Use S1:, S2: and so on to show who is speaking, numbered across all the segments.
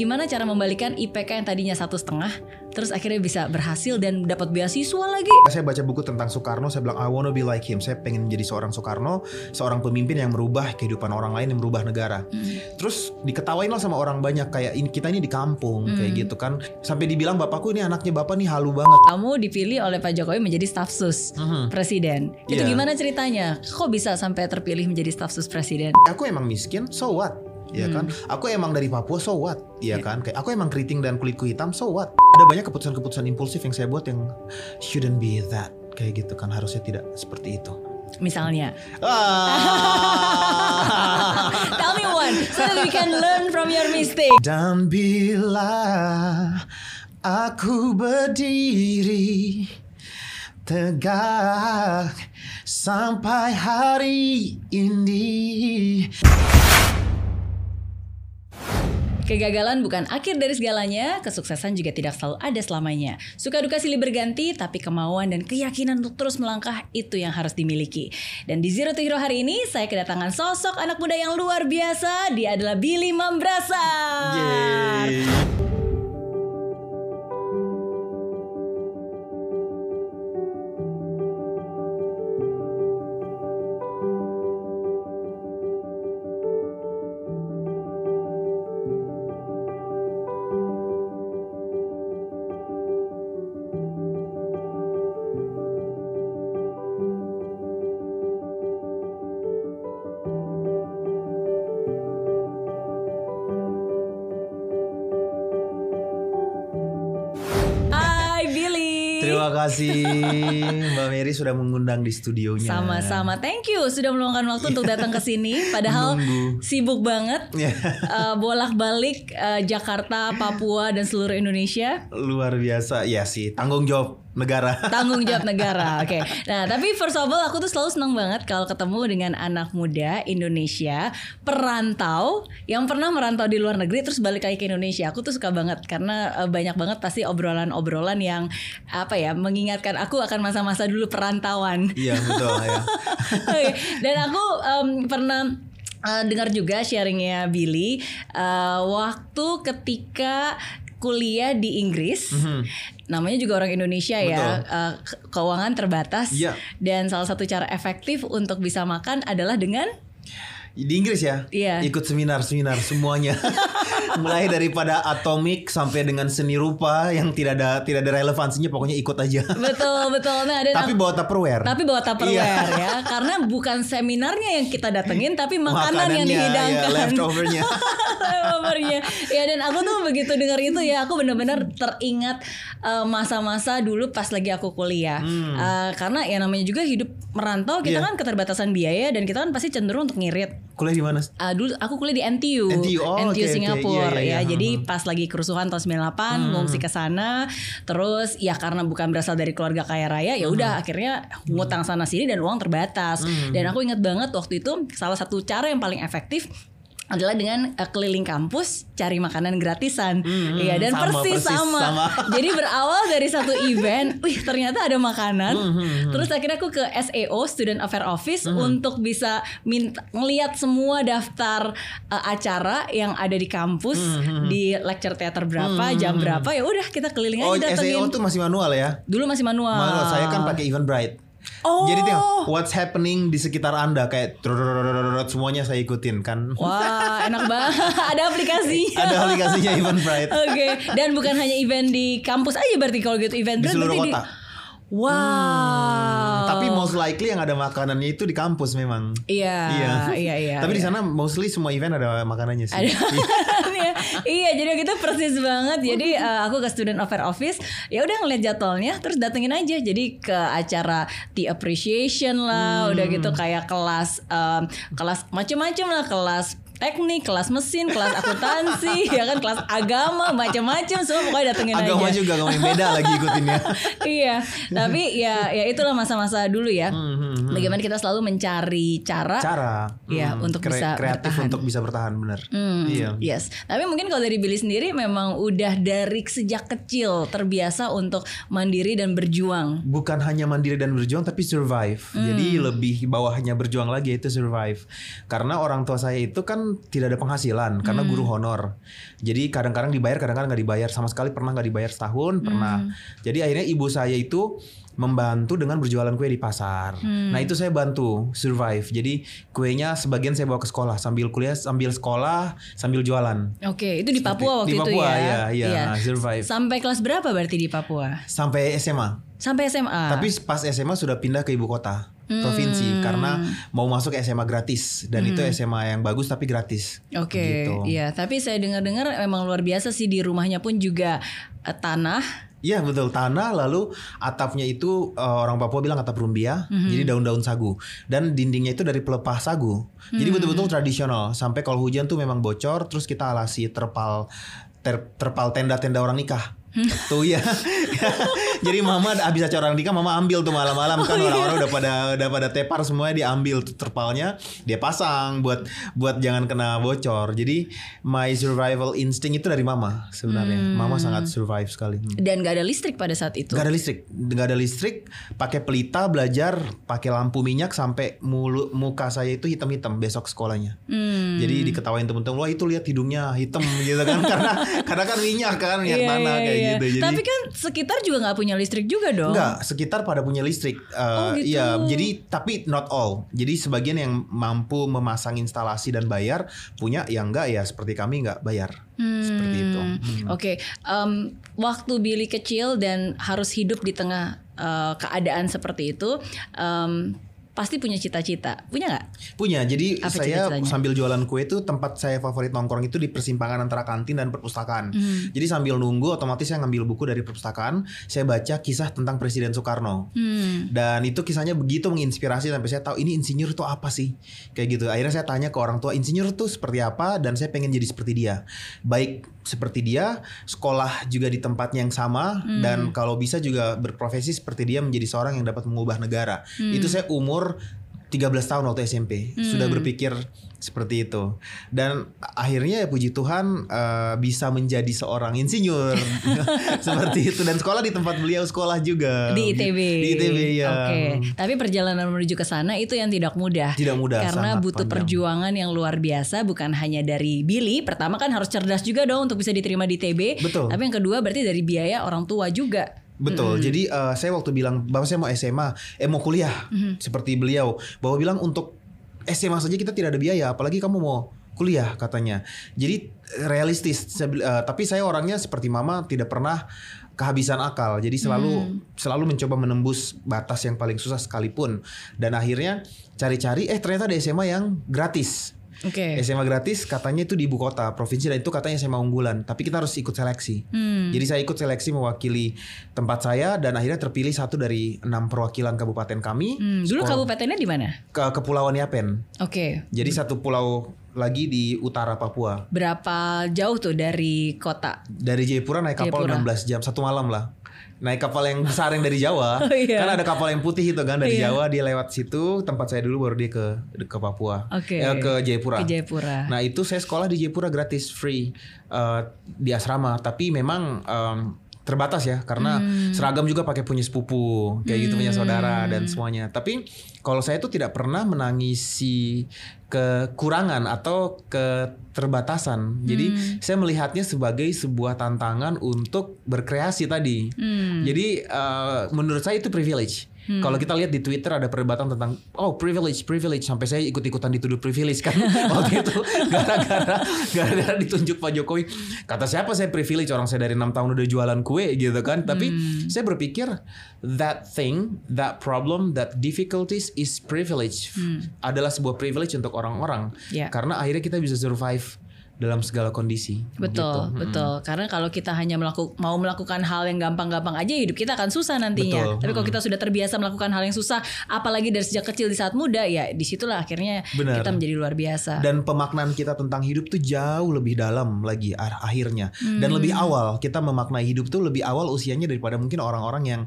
S1: Gimana cara membalikan IPK yang tadinya satu setengah, terus akhirnya bisa berhasil dan dapat beasiswa lagi?
S2: Saya baca buku tentang Soekarno, saya bilang I wanna be like him. Saya pengen menjadi seorang Soekarno, seorang pemimpin yang merubah kehidupan orang lain, yang merubah negara. Hmm. Terus diketawain lah sama orang banyak kayak ini kita ini di kampung hmm. kayak gitu kan. Sampai dibilang bapakku ini anaknya bapak nih halu banget.
S1: Kamu dipilih oleh Pak Jokowi menjadi staf sus
S2: hmm.
S1: presiden. Itu
S2: yeah.
S1: gimana ceritanya? Kok bisa sampai terpilih menjadi staf sus presiden?
S2: Aku emang miskin, so what? ya kan? Hmm. Aku emang dari Papua so what? Ya yeah. kan? Kayak aku emang keriting dan kulitku hitam so what? Ada banyak keputusan-keputusan impulsif yang saya buat yang shouldn't be that kayak gitu kan? Harusnya tidak seperti itu.
S1: Misalnya?
S2: Ah.
S1: tell me one so that we can learn from your mistake.
S2: Dan bila aku berdiri tegak sampai hari ini.
S1: Kegagalan bukan akhir dari segalanya, kesuksesan juga tidak selalu ada selamanya. Suka duka silih berganti, tapi kemauan dan keyakinan untuk terus melangkah itu yang harus dimiliki. Dan di Zero to Hero hari ini, saya kedatangan sosok anak muda yang luar biasa. Dia adalah Billy Mambrasar.
S2: Yeay. kasih Mbak Mary sudah mengundang di studionya.
S1: Sama-sama. Thank you sudah meluangkan waktu untuk iya. datang ke sini padahal
S2: Nunggu.
S1: sibuk banget.
S2: Yeah.
S1: uh, bolak-balik uh, Jakarta, Papua dan seluruh Indonesia.
S2: Luar biasa. Ya sih, tanggung jawab negara.
S1: Tanggung jawab negara. Oke. Okay. Nah, tapi first of all aku tuh selalu senang banget kalau ketemu dengan anak muda Indonesia perantau yang pernah merantau di luar negeri terus balik lagi ke Indonesia. Aku tuh suka banget karena eh, banyak banget pasti obrolan-obrolan yang apa ya mengingatkan aku akan masa-masa dulu perantauan.
S2: Iya, betul ya.
S1: okay. Dan aku um, pernah uh, dengar juga sharingnya Billy uh, waktu ketika kuliah di Inggris. Mm -hmm. Namanya juga orang Indonesia ya.
S2: Betul.
S1: ya, keuangan terbatas
S2: yeah.
S1: dan salah satu cara efektif untuk bisa makan adalah dengan
S2: di Inggris ya?
S1: Iya.
S2: ikut seminar seminar semuanya. Mulai daripada atomik sampai dengan seni rupa yang tidak ada tidak ada relevansinya pokoknya ikut aja.
S1: Betul betul. Nah ada
S2: tapi bawa tupperware.
S1: Tapi bawa tupperware
S2: iya.
S1: ya. Karena bukan seminarnya yang kita datengin tapi makanan yang
S2: iya,
S1: dihidangkan.
S2: ya, leftovernya.
S1: Leftovernya. Ya dan aku tuh begitu dengar itu ya. Aku benar-benar teringat eh, masa-masa uh, dulu pas lagi aku kuliah. Hmm. uh, karena ya namanya juga hidup merantau kita
S2: yeah.
S1: kan keterbatasan biaya dan kita kan pasti cenderung untuk ngirit.
S2: Kuliah di mana?
S1: Uh, dulu aku kuliah di NTU.
S2: NTU, oh, NTU okay,
S1: Singapura
S2: okay. Yeah, yeah,
S1: ya.
S2: Yeah.
S1: Jadi
S2: hmm, hmm.
S1: pas lagi kerusuhan tahun 98 hmm. ngungsi ke sana. Terus ya karena bukan berasal dari keluarga kaya raya ya udah hmm. akhirnya ngutang sana sini dan uang terbatas. Hmm. Dan aku ingat banget waktu itu salah satu cara yang paling efektif adalah dengan uh, keliling kampus cari makanan gratisan,
S2: hmm,
S1: ya dan
S2: sama,
S1: persis,
S2: persis
S1: sama.
S2: sama.
S1: Jadi berawal dari satu event, wih ternyata ada makanan.
S2: Hmm, hmm, hmm.
S1: terus akhirnya aku ke SEO Student Affair Office
S2: hmm.
S1: untuk bisa minta semua daftar uh, acara yang ada di kampus hmm, hmm, hmm, di lecture theater berapa, hmm, jam hmm, berapa, ya udah kita keliling
S2: oh,
S1: aja datengin.
S2: SEO tuh masih manual ya?
S1: Dulu masih manual.
S2: Manual. Saya kan pakai Eventbrite.
S1: Oh.
S2: Jadi tengok oh. what's happening di sekitar Anda kayak semuanya saya ikutin kan. Wah, enak banget. Ada
S1: aplikasi. Ada aplikasinya event Eventbrite. Oke, okay. dan bukan hanya event di kampus aja berarti kalau gitu event
S2: di seluruh kota.
S1: Di, Wow.
S2: Tapi most likely yang ada makanannya itu di kampus memang.
S1: Iya,
S2: Iya.
S1: iya, iya.
S2: Tapi di
S1: iya.
S2: sana mostly semua event ada makanannya sih.
S1: Ada. Iya, iya, jadi kita persis banget. Jadi eh, aku ke student affair office, ya udah ngeliat jadwalnya, terus datengin aja. Jadi ke acara tea appreciation lah, udah gitu kayak kelas em, kelas macem-macem lah, kelas teknik, kelas mesin, kelas akuntansi, ya kan kelas agama, macam-macam semua pokoknya datengin
S2: Agama
S1: aja.
S2: juga agama yang beda lagi ikutinnya.
S1: iya, tapi ya ya itulah masa-masa dulu ya.
S2: Mhm. hmm.
S1: Bagaimana kita selalu mencari cara,
S2: cara
S1: ya
S2: hmm,
S1: untuk
S2: kre-
S1: bisa
S2: kreatif
S1: bertahan.
S2: untuk bisa bertahan bener.
S1: Hmm,
S2: Iya.
S1: Yes. Tapi mungkin kalau dari Billy sendiri memang udah dari sejak kecil terbiasa untuk mandiri dan berjuang.
S2: bukan hanya mandiri dan berjuang tapi survive. Jadi lebih bawahnya berjuang lagi itu survive. Karena orang tua saya itu kan tidak ada penghasilan karena guru honor. Jadi kadang-kadang dibayar, kadang-kadang nggak dibayar sama sekali pernah nggak dibayar setahun pernah. Jadi akhirnya ibu saya itu membantu dengan berjualan kue di pasar. Nah itu saya bantu survive. Jadi kuenya sebagian saya bawa ke sekolah sambil kuliah, sambil sekolah, sambil jualan.
S1: Oke, itu di Papua waktu
S2: di
S1: itu
S2: Papua,
S1: ya.
S2: ya, ya, survive.
S1: Sampai kelas berapa berarti di Papua?
S2: Sampai SMA.
S1: Sampai SMA.
S2: Tapi pas SMA sudah pindah ke ibu kota provinsi karena mau masuk SMA gratis dan itu SMA yang bagus tapi gratis.
S1: Oke,
S2: Gitu.
S1: iya. Tapi saya dengar-dengar memang luar biasa sih di rumahnya pun juga eh, tanah.
S2: Iya betul. Tanah lalu atapnya itu eh, orang Papua bilang atap rumbia. Jadi daun-daun sagu. Dan dindingnya itu dari pelepah sagu. Jadi betul-betul tradisional. Sampai kalau hujan tuh memang bocor terus kita alasi terpal ter- terpal tenda-tenda orang nikah tuh ya jadi mama habis acara orang nikah mama ambil tuh malam-malam kan orang-orang udah pada udah pada tepar semuanya diambil tuh terpalnya dia pasang buat buat jangan kena bocor jadi my survival instinct itu dari mama sebenarnya mama sangat survive sekali Hmm.
S1: Dan gak ada listrik pada saat itu.
S2: Gak ada listrik, gak ada listrik. Pakai pelita belajar, pakai lampu minyak sampai mulu, muka saya itu hitam-hitam besok sekolahnya.
S1: Hmm.
S2: Jadi diketawain temen-temen, wah itu lihat hidungnya hitam gitu kan, karena karena kan minyak kan minyak
S1: Iya,
S2: tanah
S1: iya,
S2: kayak
S1: iya.
S2: gitu. Jadi
S1: Tapi kan sekitar juga nggak punya listrik juga dong.
S2: Enggak, sekitar pada punya listrik. Eh,
S1: Oh, gitu.
S2: Iya, jadi tapi not all. Jadi sebagian yang mampu memasang instalasi dan bayar punya, yang enggak ya seperti kami enggak bayar. Seperti itu.
S1: Hmm,
S2: Hmm.
S1: Oke, em, waktu Billy kecil dan harus hidup di tengah eh, keadaan seperti itu, em, pasti punya cita-cita. Punya nggak?
S2: Punya. Jadi
S1: Apa
S2: saya sambil jualan kue itu tempat saya favorit nongkrong itu di persimpangan antara kantin dan perpustakaan.
S1: Hmm.
S2: Jadi sambil nunggu otomatis saya ngambil buku dari perpustakaan, saya baca kisah tentang Presiden Soekarno.
S1: Hmm.
S2: Dan itu kisahnya begitu menginspirasi sampai saya tahu ini insinyur itu apa sih? Kayak gitu. Akhirnya saya tanya ke orang tua, insinyur itu seperti apa dan saya pengen jadi seperti dia. Baik seperti dia, sekolah juga di tempatnya yang sama dan kalau bisa juga berprofesi seperti dia menjadi seorang yang dapat mengubah negara. Itu saya umur 13 tahun waktu SMP sudah berpikir seperti itu dan akhirnya ya puji Tuhan eh, bisa menjadi seorang insinyur seperti itu dan sekolah di tempat beliau sekolah juga
S1: Di ITB.
S2: di ITB ya
S1: Oke. Tapi perjalanan menuju ke sana itu yang tidak mudah.
S2: Tidak mudah,
S1: Karena butuh
S2: panjang.
S1: perjuangan yang luar biasa bukan hanya dari Billy. Pertama kan harus cerdas juga dong untuk bisa diterima di ITB.
S2: Betul.
S1: Tapi yang kedua berarti dari biaya orang tua juga.
S2: Betul. Jadi eh, saya waktu bilang bapak saya mau SMA, eh mau kuliah seperti beliau. Bapak bilang untuk SMA saja kita tidak ada biaya, apalagi kamu mau kuliah katanya. Jadi realistis. Eh, tapi saya orangnya seperti mama tidak pernah kehabisan akal. Jadi selalu selalu mencoba menembus batas yang paling susah sekalipun. Dan akhirnya cari-cari eh ternyata ada SMA yang gratis.
S1: Oke.
S2: SMA gratis katanya itu di ibu kota provinsi dan itu katanya SMA unggulan tapi kita harus ikut seleksi
S1: Hmm.
S2: jadi saya ikut seleksi mewakili tempat saya dan akhirnya terpilih satu dari enam perwakilan kabupaten kami
S1: Hmm, Dulu
S2: Sekolah-
S1: kabupatennya di mana?
S2: ke Kepulauan Yapen
S1: Oke.
S2: jadi satu pulau lagi di utara Papua
S1: Berapa jauh tuh dari kota?
S2: dari Jayapura naik kapal
S1: Jayapura.
S2: 16 jam satu malam lah naik kapal yang besar yang dari Jawa
S1: Oh, iya.
S2: kan ada kapal yang putih itu kan dari
S1: Iya.
S2: Jawa dia lewat situ tempat saya dulu baru dia ke ke Papua
S1: Oke.
S2: Eh, ke Jayapura
S1: Ke Jayapura.
S2: Nah itu saya sekolah di Jayapura gratis free eh, di asrama, tapi memang em, terbatas ya karena
S1: Hmm.
S2: seragam juga pakai punya sepupu kayak gitu punya saudara dan semuanya. Tapi kalau saya itu tidak pernah menangisi kekurangan atau keterbatasan. Jadi
S1: Hmm.
S2: saya melihatnya sebagai sebuah tantangan untuk berkreasi tadi.
S1: Hmm.
S2: Jadi eh, menurut saya itu privilege. Kalau kita lihat di Twitter ada perdebatan tentang oh privilege, privilege sampai saya ikut-ikutan dituduh privilege kan waktu itu gara-gara gara-gara ditunjuk Pak Jokowi. Kata siapa saya privilege orang saya dari enam tahun udah jualan kue gitu kan. Tapi saya berpikir that thing, that problem, that difficulties is privilege. Adalah sebuah privilege untuk orang-orang.
S1: Ya.
S2: Karena akhirnya kita bisa survive dalam segala kondisi.
S1: Betul,
S2: Gitu.
S1: betul. Karena kalau kita hanya melaku, mau melakukan hal yang gampang-gampang aja, hidup kita akan susah nantinya.
S2: Betul.
S1: Tapi kalau kita sudah terbiasa melakukan hal yang susah, apalagi dari sejak kecil di saat muda, ya di situlah akhirnya
S2: Benar.
S1: kita menjadi luar biasa.
S2: Dan pemaknaan kita tentang hidup tuh jauh lebih dalam lagi akhirnya. Dan
S1: Hmm.
S2: lebih awal kita memaknai hidup tuh lebih awal usianya daripada mungkin orang-orang yang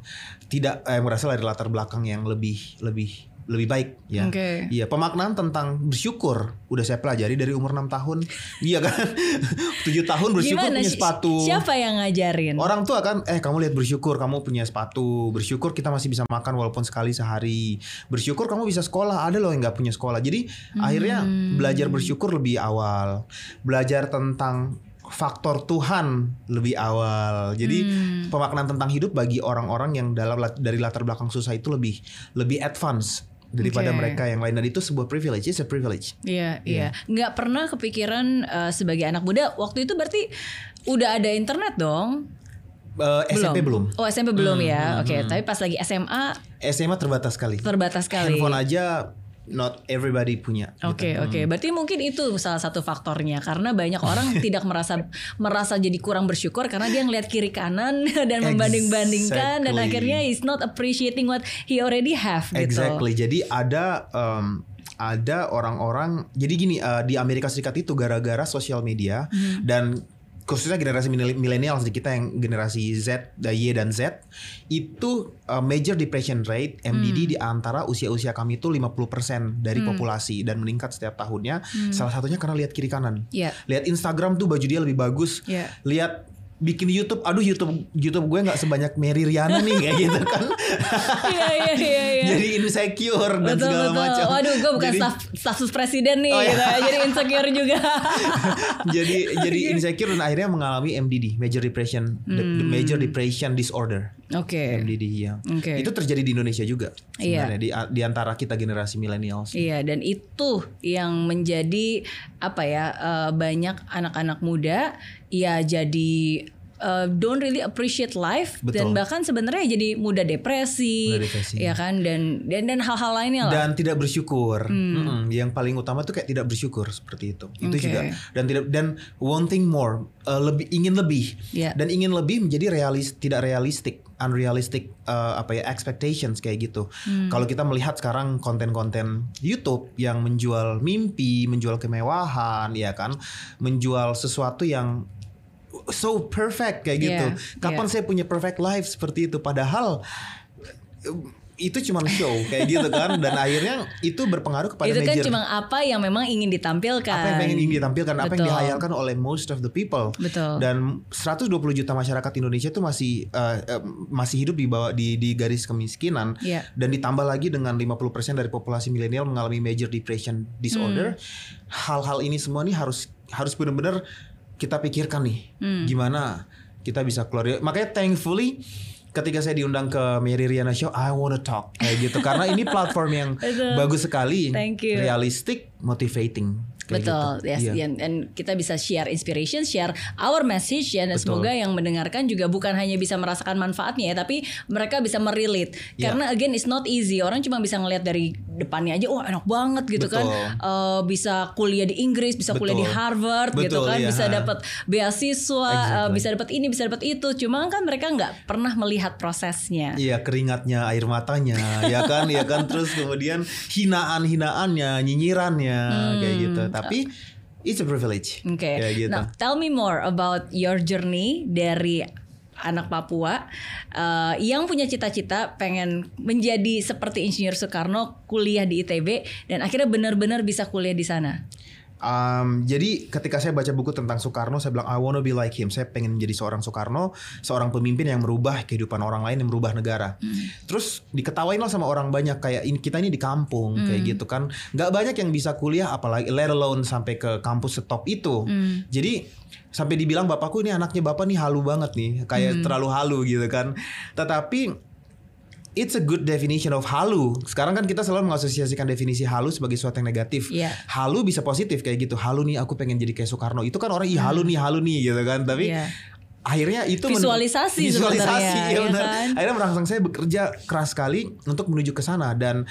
S2: tidak eh, berasal dari latar belakang yang lebih lebih lebih baik ya.
S1: Oke.
S2: Iya, pemaknaan tentang bersyukur udah saya pelajari dari umur 6 tahun. Iya kan? 7 tahun bersyukur
S1: Gimana
S2: punya sepatu.
S1: Siapa yang ngajarin?
S2: Orang tua kan, eh kamu lihat bersyukur kamu punya sepatu, bersyukur kita masih bisa makan walaupun sekali sehari, bersyukur kamu bisa sekolah, ada loh yang nggak punya sekolah. Jadi akhirnya
S1: Hmm.
S2: belajar bersyukur lebih awal, belajar tentang faktor Tuhan lebih awal. Jadi
S1: Hmm.
S2: pemaknaan tentang hidup bagi orang-orang yang dalam dari latar belakang susah itu lebih lebih advance daripada
S1: Oke.
S2: mereka yang lain dan itu sebuah privilege, it's a privilege.
S1: Iya, iya. Nggak pernah kepikiran eh, sebagai anak muda waktu itu berarti udah ada internet dong?
S2: Eh, SMP belum.
S1: Oh SMP belum ya. Oke, tapi pas lagi SMA
S2: SMA terbatas sekali.
S1: terbatas sekali.
S2: Handphone aja not everybody punya.
S1: Oke
S2: gitu.
S1: oke, berarti mungkin itu salah satu faktornya karena banyak orang tidak merasa merasa jadi kurang bersyukur karena dia ngeliat kiri kanan dan membanding-bandingkan dan
S2: Exactly.
S1: akhirnya is not appreciating what he already have gitu.
S2: Exactly. Jadi ada um, ada orang-orang. Jadi gini uh, di Amerika Serikat itu gara-gara sosial media
S1: Hmm.
S2: dan khususnya generasi milenial di kita yang generasi Z, Y dan Z itu uh, major depression rate MDD
S1: Hmm.
S2: di antara usia-usia kami itu 50% dari populasi dan meningkat setiap tahunnya. Salah satunya karena lihat kiri kanan.
S1: Hmm. Iya.
S2: Lihat Instagram tuh baju dia lebih bagus.
S1: Iya.
S2: Lihat bikin YouTube, aduh YouTube YouTube gue nggak sebanyak Mary Riana nih kayak gitu kan.
S1: Iya iya iya iya.
S2: Jadi insecure dan
S1: betul
S2: segala
S1: betul.
S2: macam.
S1: Waduh, gue bukan
S2: Jadi-
S1: staf stafsus presiden nih,
S2: Oh, iya.
S1: gitu. jadi insecure juga.
S2: jadi jadi insecure dan akhirnya mengalami MDD, major depression, the- the
S1: Hmm.
S2: major depression disorder.
S1: Oke.
S2: MDD ya.
S1: Oke.
S2: Itu terjadi di Indonesia juga
S1: Iya.
S2: sebenarnya di di antara kita generasi millennials.
S1: Iya, dan itu yang menjadi apa ya eh, banyak anak-anak muda ya jadi eh, don't really appreciate life dan
S2: Betul.
S1: bahkan sebenarnya jadi mudah depresi,
S2: Mudah depresi.
S1: ya kan dan dan dan hal-hal lainnya lah.
S2: dan tidak bersyukur. Mm-mm. Yang paling utama tuh kayak tidak bersyukur seperti itu. Itu juga dan tidak dan wanting more, uh, lebih ingin lebih.
S1: Iya.
S2: Dan ingin lebih menjadi realis tidak realistik, unrealistic uh, apa ya expectations kayak gitu. Kalau kita melihat sekarang konten-konten YouTube yang menjual mimpi, menjual kemewahan, ya kan, menjual sesuatu yang so perfect kayak gitu.
S1: Iya,
S2: Kapan
S1: iya.
S2: saya punya perfect life seperti itu padahal itu cuma show kayak gitu kan dan akhirnya itu berpengaruh kepada
S1: itu kan
S2: major
S1: cuma apa yang memang ingin ditampilkan.
S2: apa yang pengen ingin ditampilkan apa yang
S1: Betul.
S2: dihayalkan oleh most of the people
S1: Betul.
S2: dan 120 juta masyarakat Indonesia itu masih eh, eh, masih hidup di bawah di di garis kemiskinan
S1: Iya.
S2: dan ditambah lagi dengan 50% dari populasi milenial mengalami major depression disorder
S1: Hmm.
S2: hal-hal ini semua nih harus harus benar-benar kita pikirkan nih
S1: Hmm.
S2: gimana kita bisa keluar. Makanya thankfully ketika saya diundang ke Mary Riana Show I wanna talk kayak gitu. Karena ini platform yang bagus sekali. Realistic motivating kayak
S1: Betul,
S2: gitu.
S1: yes,
S2: Iya.
S1: dan, dan kita bisa share inspiration, share our message ya, dan
S2: Betul.
S1: semoga yang mendengarkan juga bukan hanya bisa merasakan manfaatnya ya, tapi mereka bisa merelate.
S2: Iya.
S1: Karena again it's not easy. Orang cuma bisa ngelihat dari depannya aja, wah enak banget gitu kan,
S2: Betul.
S1: Eh, bisa kuliah di Inggris, bisa kuliah di
S2: Betul.
S1: Harvard gitu
S2: Betul,
S1: kan,
S2: iya,
S1: bisa dapat beasiswa, eh,
S2: Exactly.
S1: bisa dapat ini, bisa dapat itu. Cuma kan mereka nggak pernah melihat prosesnya.
S2: Iya keringatnya, air matanya, ya kan, ya kan. Terus kemudian hinaan-hinaannya, nyinyirannya, kayak gitu. Tapi it's a privilege.
S1: Oke.
S2: Kayak gitu.
S1: Nah, tell me more about your journey dari anak Papua eh, yang punya cita-cita pengen menjadi seperti Insinyur Soekarno, kuliah di ITB dan akhirnya benar-benar bisa kuliah di sana.
S2: Um, jadi ketika saya baca buku tentang Soekarno, saya bilang I wanna be like him. Saya pengen menjadi seorang Soekarno, seorang pemimpin yang merubah kehidupan orang lain, yang merubah negara. Terus diketawain lah sama orang banyak kayak ini kita ini di kampung kayak gitu kan. Nggak banyak yang bisa kuliah, apalagi let alone sampai ke kampus setop itu. Jadi sampai dibilang bapakku ini anaknya bapak nih halu banget nih, kayak terlalu halu gitu kan. Tetapi It's a good definition of halu. Sekarang kan kita selalu mengasosiasikan definisi halu sebagai sesuatu yang negatif.
S1: Iya.
S2: Halu bisa positif kayak gitu. Halu nih aku pengen jadi kayak Soekarno. Itu kan orang ih halu nih, halu nih gitu kan. Tapi
S1: Iya.
S2: akhirnya itu
S1: Visualisasi
S2: visualisasi ya
S1: ya
S2: benar.
S1: kan?
S2: Akhirnya merangsang saya bekerja keras sekali untuk menuju ke sana dan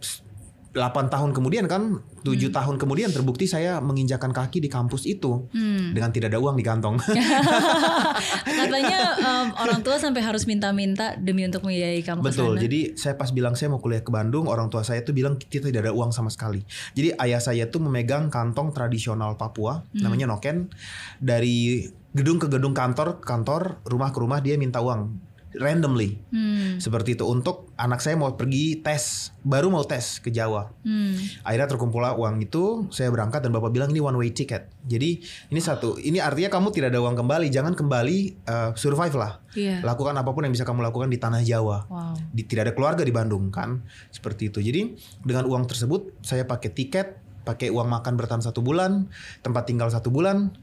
S2: s- 8 tahun kemudian kan 7 tahun kemudian terbukti saya menginjakan kaki di kampus itu
S1: Hmm.
S2: dengan tidak ada uang di kantong.
S1: Katanya em, orang tua sampai harus minta-minta demi untuk membiayai kamu
S2: Betul.
S1: sana.
S2: Jadi saya pas bilang saya mau kuliah ke Bandung, orang tua saya tuh bilang kita tidak ada uang sama sekali. Jadi ayah saya tuh memegang kantong tradisional Papua,
S1: Hmm.
S2: namanya noken. Dari gedung ke gedung kantor, kantor, rumah ke rumah dia minta uang. Randomly.
S1: Hmm.
S2: Seperti itu untuk anak saya mau pergi tes, baru mau tes ke Jawa.
S1: Hmm.
S2: Akhirnya terkumpul uang itu, saya berangkat dan bapak bilang ini one way ticket. Jadi ini satu, ini artinya kamu tidak ada uang kembali, jangan kembali uh, survive lah.
S1: Iya.
S2: Lakukan apa pun yang bisa kamu lakukan di tanah Jawa.
S1: Wow.
S2: Di, tidak ada keluarga di Bandung kan, seperti itu. Jadi dengan uang tersebut saya pakai tiket, pakai uang makan bertahan satu bulan, tempat tinggal satu bulan.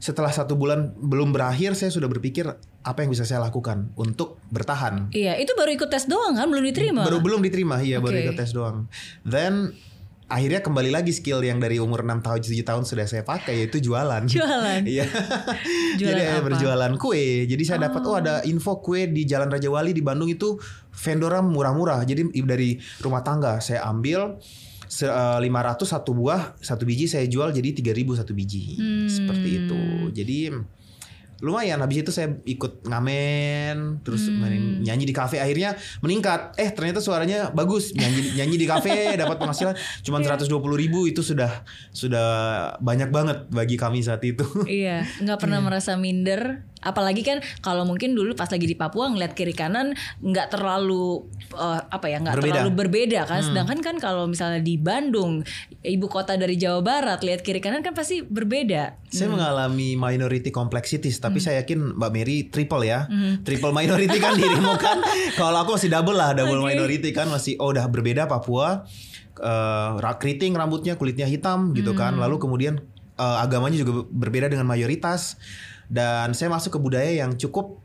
S2: Setelah satu bulan belum berakhir, saya sudah berpikir apa yang bisa saya lakukan untuk bertahan.
S1: Iya, itu baru ikut tes doang kan, belum diterima.
S2: Baru belum diterima, iya baru
S1: Oke.
S2: ikut tes doang. Then akhirnya kembali lagi skill yang dari umur 6 tahun 7 tahun sudah saya pakai yaitu jualan.
S1: Jualan.
S2: Iya.
S1: Jualan
S2: Jadi
S1: apa?
S2: berjualan kue. Jadi saya dapat oh ada info kue di Jalan Raja Wali di Bandung itu vendornya murah-murah. Jadi dari rumah tangga saya ambil se- eh, 500 satu buah, satu biji saya jual jadi 3000 satu biji.
S1: Hmm.
S2: Seperti itu. Jadi lumayan habis itu saya ikut ngamen terus
S1: Hmm.
S2: main nyanyi di kafe akhirnya meningkat eh ternyata suaranya bagus nyanyi nyanyi di kafe dapat penghasilan cuma
S1: Iya.
S2: 120 ribu itu sudah sudah banyak banget bagi kami saat itu
S1: Iya, nggak pernah
S2: Hmm.
S1: merasa minder. Apalagi kan kalau mungkin dulu pas lagi di Papua ngeliat kiri kanan nggak terlalu eh, apa ya nggak terlalu berbeda kan.
S2: Hmm.
S1: Sedangkan kan kalau misalnya di Bandung ibu kota dari Jawa Barat lihat kiri kanan kan pasti berbeda.
S2: Saya mengalami minority complexities, tapi saya yakin Mbak Mary triple ya,
S1: Hmm.
S2: triple minority kan dirimu kan. Kalau aku masih double lah, double
S1: Oke.
S2: minority kan masih oh udah berbeda Papua, rak keriting rambutnya, kulitnya hitam gitu kan.
S1: Hmm.
S2: Lalu kemudian eh, agamanya juga berbeda dengan mayoritas. Dan saya masuk ke budaya yang cukup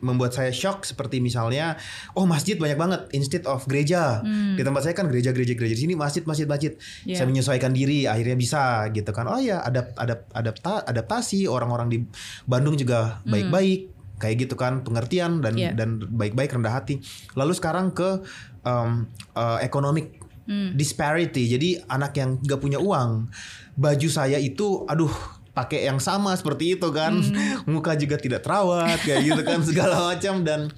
S2: membuat saya shock seperti misalnya oh masjid banyak banget instead of gereja
S1: Hmm.
S2: di tempat saya kan gereja gereja gereja di sini masjid masjid masjid
S1: Iya.
S2: saya menyesuaikan diri akhirnya bisa gitu kan oh ya ada ada adapta, adaptasi orang-orang di Bandung juga baik-baik kayak gitu kan pengertian dan
S1: Hmm. Iya.
S2: dan baik-baik rendah hati lalu sekarang ke um, uh, economic
S1: Hmm.
S2: disparity jadi anak yang gak punya uang baju saya itu aduh pakai yang sama seperti itu kan
S1: Hmm.
S2: muka juga tidak terawat kayak gitu kan segala macam dan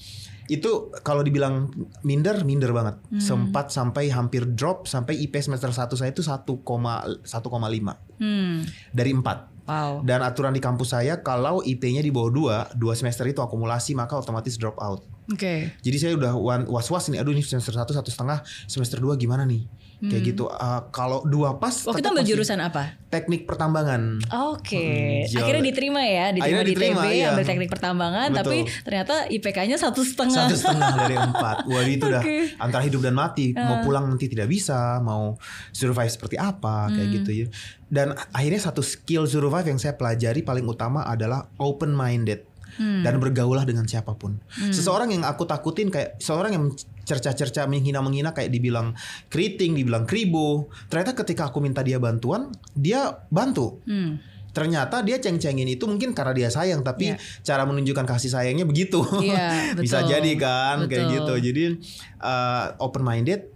S2: itu kalau dibilang minder minder banget
S1: Hmm.
S2: sempat sampai hampir drop sampai IP semester 1 saya itu 1,1,5
S1: Hmm.
S2: dari 4
S1: Wow.
S2: dan aturan di kampus saya kalau IP-nya di bawah 2 dua semester itu akumulasi maka otomatis drop out
S1: Oke.
S2: jadi saya udah was-was nih, aduh ini semester satu satu setengah, semester 2 gimana nih? Kayak gitu. Uh, kalau dua pas,
S1: Waktu itu ambil jurusan apa?
S2: teknik pertambangan.
S1: Oke,
S2: Hmm,
S1: akhirnya diterima ya, diterima
S2: Akhirnya
S1: di
S2: diterima,
S1: TB,
S2: iya.
S1: ambil teknik pertambangan,
S2: Betul.
S1: tapi ternyata IPK-nya satu setengah.
S2: Satu setengah dari empat. Wah itu udah
S1: Oke.
S2: antara hidup dan mati. Mau
S1: Ah.
S2: pulang nanti tidak bisa, mau survive seperti apa, kayak
S1: Hmm.
S2: gitu ya. Dan akhirnya satu skill survive yang saya pelajari paling utama adalah open minded.
S1: Hmm.
S2: Dan bergaulah dengan siapa pun. Seseorang yang aku takutin kayak seorang yang cerca-cerca menghina-menghina kayak dibilang keriting, dibilang kribo. Ternyata ketika aku minta dia bantuan, dia bantu.
S1: Hmm.
S2: Ternyata dia ceng-cengin itu mungkin karena dia sayang, tapi
S1: Iya.
S2: cara menunjukkan kasih sayangnya begitu. Bisa
S1: betul.
S2: jadi kan kayak
S1: Betul.
S2: gitu. Jadi open minded,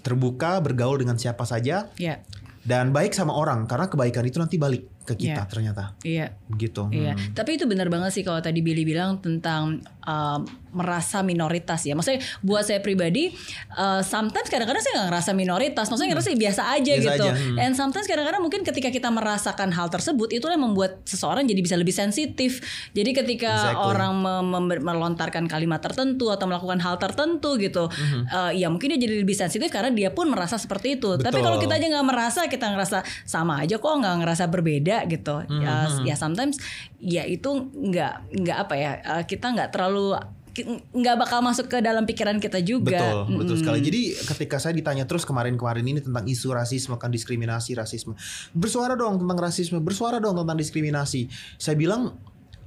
S2: terbuka, bergaul dengan siapa saja
S1: Ya,
S2: dan baik sama orang karena kebaikan itu nanti balik ke kita
S1: Iya.
S2: ternyata.
S1: iya.
S2: Begitu.
S1: Iya,
S2: Hmm.
S1: tapi itu benar banget sih kalau tadi Billy bilang tentang um, merasa minoritas ya. Maksudnya buat saya pribadi, uh, sometimes kadang-kadang saya nggak ngerasa minoritas. Maksudnya ngerasa biasa aja
S2: Biasa
S1: gitu.
S2: aja, hmm.
S1: And sometimes kadang-kadang mungkin ketika kita merasakan hal tersebut, itulah yang membuat seseorang jadi bisa lebih sensitif. Jadi ketika
S2: Exactly.
S1: orang melontarkan kalimat tertentu atau melakukan hal tertentu gitu, uh, ya mungkin dia jadi lebih sensitif karena dia pun merasa seperti itu. Tapi
S2: Betul.
S1: kalau kita aja nggak merasa, kita ngerasa sama aja kok nggak ngerasa berbeda gitu. Ya, ya sometimes ya itu nggak nggak apa ya uh, kita nggak terlalu ki- nggak bakal masuk ke dalam pikiran kita juga.
S2: Betul, betul
S1: Mm-mm.
S2: sekali. Jadi ketika saya ditanya terus kemarin-kemarin ini tentang isu rasisme kan diskriminasi, rasisme. Bersuara dong tentang rasisme, bersuara dong tentang diskriminasi. Saya bilang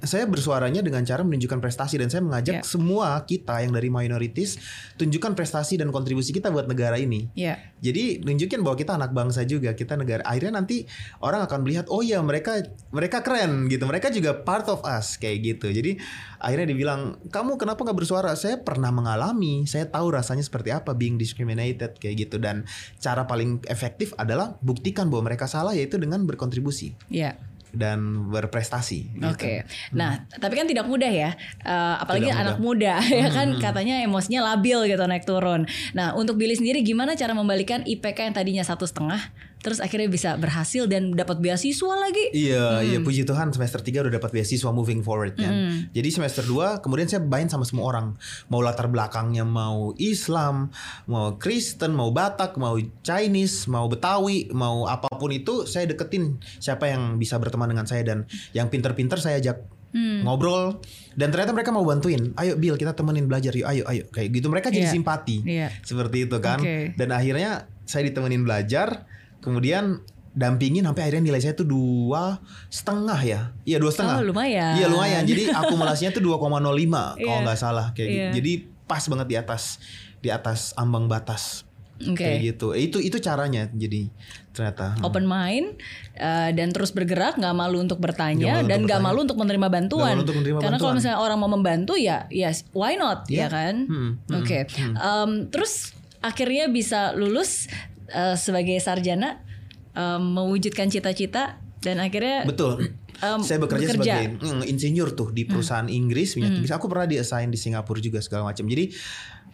S2: saya bersuaranya dengan cara menunjukkan prestasi dan saya mengajak
S1: Ya.
S2: semua kita yang dari minorities tunjukkan prestasi dan kontribusi kita buat negara ini.
S1: Ya,
S2: Jadi nunjukin bahwa kita anak bangsa juga, kita negara. Akhirnya nanti orang akan melihat, oh ya mereka mereka keren gitu, mereka juga part of us kayak gitu. Jadi akhirnya dibilang, kamu kenapa nggak bersuara? Saya pernah mengalami, saya tahu rasanya seperti apa being discriminated kayak gitu. Dan cara paling efektif adalah buktikan bahwa mereka salah yaitu dengan berkontribusi
S1: ya.
S2: Dan berprestasi. gitu.
S1: Oke. Nah, tapi kan tidak mudah ya. Eh, apalagi
S2: Tidak
S1: anak muda ya kan katanya emosinya labil gitu naik turun. Nah, untuk Billy sendiri gimana cara membalikan IPK yang tadinya satu setengah terus akhirnya bisa berhasil dan dapat beasiswa lagi.
S2: Iya, iya puji Tuhan semester 3 udah dapat beasiswa moving forward kan. Jadi semester 2 kemudian saya main sama semua orang. Mau latar belakangnya mau Islam, mau Kristen, mau Batak, mau Chinese, mau Betawi, mau apa pun itu saya deketin siapa yang bisa berteman dengan saya dan yang pinter-pinter saya ajak ngobrol dan ternyata mereka mau bantuin. Ayo Bill kita temenin belajar yuk. Ayo ayo kayak gitu mereka jadi
S1: Iya.
S2: simpati.
S1: Iya.
S2: Seperti itu kan.
S1: Oke.
S2: Dan akhirnya saya ditemenin belajar, kemudian dampingin sampai akhirnya nilai saya tuh dua setengah ya. Iya dua setengah.
S1: Oh, lumayan.
S2: Iya lumayan. Jadi akumulasinya tuh 2,05 kalau
S1: Iya.
S2: nggak salah kayak gitu.
S1: Iya.
S2: Jadi pas banget di atas di atas ambang batas.
S1: Oke.
S2: Kayak gitu. Itu itu caranya jadi ternyata. Hmm.
S1: Open mind uh, dan terus bergerak, nggak malu untuk bertanya
S2: Nggak malu
S1: dan nggak malu untuk menerima bantuan.
S2: Malu untuk menerima
S1: Karena kalau misalnya orang mau membantu ya, ya why not, ya
S2: Iya.
S1: kan?
S2: Hmm, hmm,
S1: Oke. Um, terus akhirnya bisa lulus uh, sebagai sarjana, um, mewujudkan cita-cita dan akhirnya
S2: Betul.
S1: um,
S2: saya bekerja,
S1: bekerja.
S2: sebagai mm, insinyur tuh di perusahaan Inggris minyak Inggris. Aku pernah di assign di Singapura juga segala macam. Jadi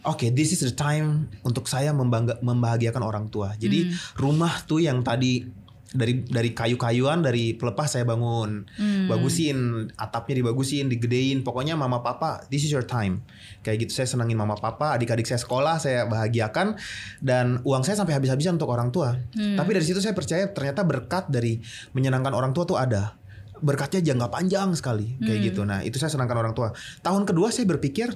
S2: Oke, this is the time untuk saya membangga, membahagiakan orang tua. Jadi rumah tuh yang tadi dari dari kayu-kayuan dari pelepah saya bangun, bagusin atapnya dibagusin, digedein. Pokoknya mama papa, this is your time. Kayak gitu saya senangin mama papa, adik-adik saya sekolah saya bahagiakan dan uang saya sampai habis-habisan untuk orang tua. Tapi dari situ saya percaya ternyata berkat dari menyenangkan orang tua tuh ada berkatnya jangka panjang sekali kayak gitu. Nah itu saya senangkan orang tua. Tahun kedua saya berpikir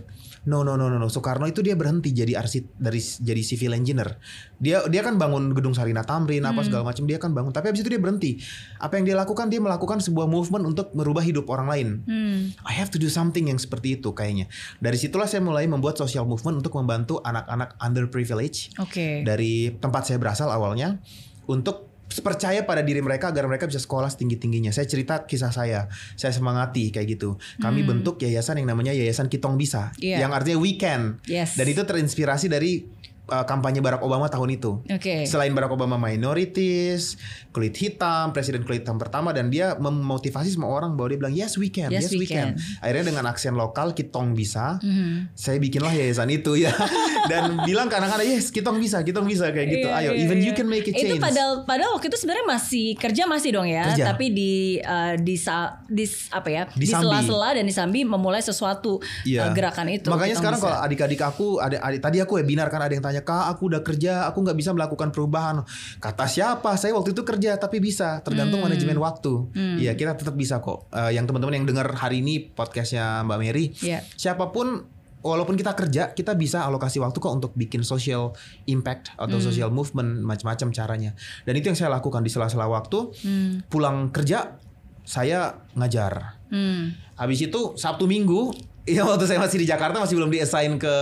S2: no no no no no Soekarno itu dia berhenti jadi arsit dari jadi civil engineer. Dia dia kan bangun gedung Sarina Tamrin apa segala macam dia kan bangun. Tapi habis itu dia berhenti. Apa yang dia lakukan dia melakukan sebuah movement untuk merubah hidup orang lain.
S1: Hmm.
S2: I have to do something yang seperti itu kayaknya. Dari situlah saya mulai membuat social movement untuk membantu anak-anak underprivileged
S1: Oke.
S2: dari tempat saya berasal awalnya untuk percaya pada diri mereka agar mereka bisa sekolah setinggi tingginya. Saya cerita kisah saya, saya semangati kayak gitu. Kami bentuk yayasan yang namanya Yayasan Kitong Bisa,
S1: Iya.
S2: yang artinya weekend.
S1: Yes.
S2: Dan itu terinspirasi dari uh, kampanye Barack Obama tahun itu.
S1: Oke.
S2: Selain Barack Obama minorities, kulit hitam, presiden kulit hitam pertama dan dia memotivasi semua orang bahwa dia bilang yes we can,
S1: Yes,
S2: yes,
S1: we
S2: we can.
S1: can.
S2: Akhirnya dengan aksen lokal Kitong bisa,
S1: Mhm.
S2: saya bikinlah yayasan itu ya dan bilang ke anak-anak yes Kitong bisa, Kitong bisa kayak gitu.
S1: Iya,
S2: Ayo,
S1: iya,
S2: even
S1: iya.
S2: you can make a change.
S1: Itu padahal padahal waktu itu sebenarnya masih kerja masih dong ya,
S2: Kerja.
S1: tapi di uh, di sa- di apa ya? Di, sela-sela dan disambi memulai sesuatu uh, gerakan itu.
S2: Makanya sekarang
S1: bisa.
S2: kalau adik-adik aku, adik, adik tadi aku webinar kan ada yang tanya, "Kak, aku udah kerja, aku nggak bisa melakukan perubahan." Kata siapa? Saya waktu itu kerja tapi bisa, tergantung
S1: Hmm.
S2: manajemen waktu. Iya, kita tetap bisa kok. Eh, yang teman-teman yang dengar hari ini podcastnya Mbak Mary,
S1: Iya.
S2: siapa pun Walaupun kita kerja, kita bisa alokasi waktu kok untuk bikin social impact atau
S1: Hmm.
S2: social movement macam-macam caranya. Dan itu yang saya lakukan di sela-sela waktu.
S1: Hmm.
S2: Pulang kerja, saya ngajar.
S1: Hmm.
S2: Habis itu Sabtu Minggu Iya waktu saya masih di Jakarta masih belum diassign ke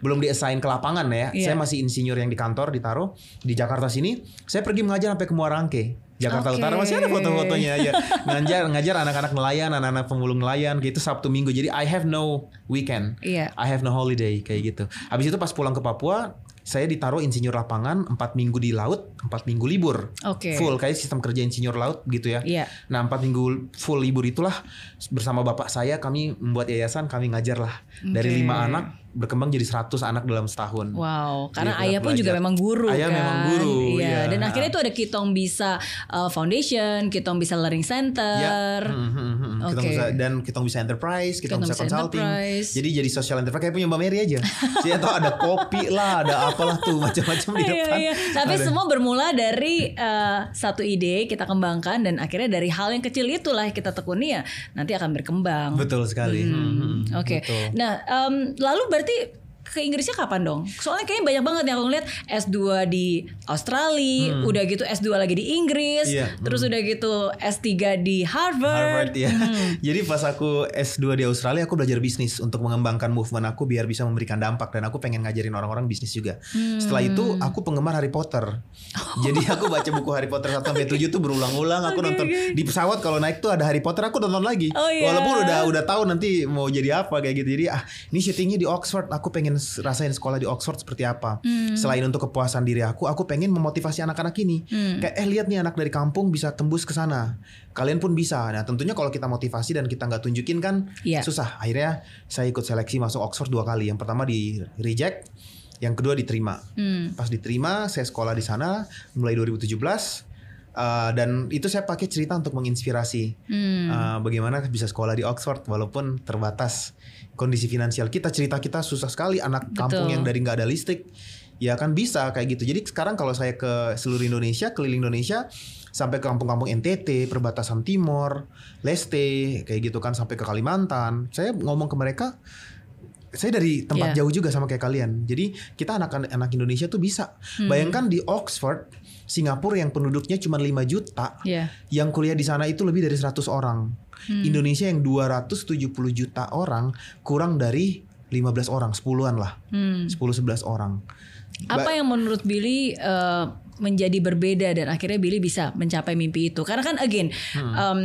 S2: belum diassign ke lapangan ya.
S1: Iya.
S2: Saya masih insinyur yang di kantor ditaruh di Jakarta sini. Saya pergi mengajar sampai ke Muarangke. Jakarta
S1: Oke.
S2: Utara masih ada foto-fotonya ya. Ngajar ngajar anak-anak nelayan, anak-anak pemulung nelayan gitu Sabtu Minggu. Jadi I have no weekend.
S1: Iya.
S2: I have no holiday kayak gitu. Habis itu pas pulang ke Papua saya ditaruh insinyur lapangan 4 minggu di laut, 4 minggu libur.
S1: Oke.
S2: Full kayak sistem kerja insinyur laut gitu ya.
S1: Iya.
S2: Nah empat minggu full libur itulah bersama bapak saya kami membuat yayasan kami ngajar lah dari
S1: Oke.
S2: lima anak berkembang jadi 100 anak dalam setahun.
S1: Wow, karena
S2: Gitu,
S1: ayah pun
S2: belajar.
S1: juga memang guru
S2: Ayah
S1: kan.
S2: memang guru,
S1: Iya,
S2: iya.
S1: dan akhirnya itu ada Kitong Bisa uh, Foundation, Kitong Bisa Learning Center.
S2: Ya. Hmm, hmm, hmm, hmm. Kita
S1: Oke.
S2: bisa dan kita bisa enterprise, kita
S1: Kitong
S2: bisa
S1: bisa
S2: consulting.
S1: enterprise.
S2: Jadi jadi social enterprise kayak punya Mbak Mary aja. Saya tahu ada kopi lah, ada apalah tuh macam-macam di
S1: Iya,
S2: depan.
S1: iya. Tapi
S2: Ada.
S1: semua bermula dari uh, satu ide kita kembangkan dan akhirnya dari hal yang kecil itulah kita tekuni ya nanti akan berkembang.
S2: betul sekali. Hmm, hmm,
S1: Oke.
S2: betul.
S1: Nah, em, lalu berarti ke Inggrisnya kapan dong? Soalnya kayaknya banyak banget yang aku ngeliat S2 di Australia, udah gitu S2 lagi di Inggris,
S2: Hmm. Iya,
S1: terus udah gitu S3 di
S2: Harvard
S1: Harvard.
S2: ya.
S1: Hmm.
S2: Jadi pas aku S2 di Australia aku belajar bisnis untuk mengembangkan movement aku biar bisa memberikan dampak dan aku pengen ngajarin orang-orang bisnis juga.
S1: Hmm.
S2: Setelah itu aku penggemar Harry Potter. Jadi aku baca buku Harry Potter 1 sampai 7 tuh berulang-ulang aku
S1: Oke,
S2: nonton
S1: oke.
S2: di pesawat kalau naik tuh ada Harry Potter aku nonton lagi.
S1: Oh, iya.
S2: Walaupun udah udah tahu nanti mau jadi apa kayak gitu. Jadi ah ini syutingnya di Oxford, aku pengen rasain sekolah di Oxford seperti apa.
S1: Hmm.
S2: Selain untuk kepuasan diri aku, aku pengen memotivasi anak-anak ini.
S1: Hmm.
S2: Kayak eh lihat nih anak dari kampung bisa tembus ke sana. Kalian pun bisa. Nah, tentunya kalau kita motivasi dan kita nggak tunjukin kan
S1: Iya.
S2: susah. Akhirnya saya ikut seleksi masuk Oxford dua kali. Yang pertama di reject, Yang kedua diterima.
S1: Hmm.
S2: Pas diterima, saya sekolah di sana mulai 2017. Uh, dan itu saya pakai cerita untuk menginspirasi
S1: Hmm.
S2: uh, bagaimana bisa sekolah di Oxford walaupun terbatas kondisi finansial kita cerita kita susah sekali anak kampung
S1: Betul.
S2: yang dari nggak ada listrik ya kan bisa kayak gitu jadi sekarang kalau saya ke seluruh Indonesia keliling Indonesia sampai ke kampung-kampung NTT perbatasan Timor Leste kayak gitu kan sampai ke Kalimantan saya ngomong ke mereka saya dari tempat
S1: Yeah.
S2: jauh juga sama kayak kalian. Jadi kita anak-anak Indonesia tuh bisa.
S1: Hmm.
S2: Bayangkan di Oxford, Singapura yang penduduknya cuma 5 juta,
S1: Ya.
S2: yang kuliah di sana itu lebih dari 100 orang.
S1: Hmm.
S2: Indonesia yang 270 juta orang kurang dari 15 orang, 10-an lah.
S1: Hmm.
S2: 10 11 orang.
S1: Apa yang menurut Billy eh, menjadi berbeda dan akhirnya Billy bisa mencapai mimpi itu? Karena kan again
S2: Hmm.
S1: em,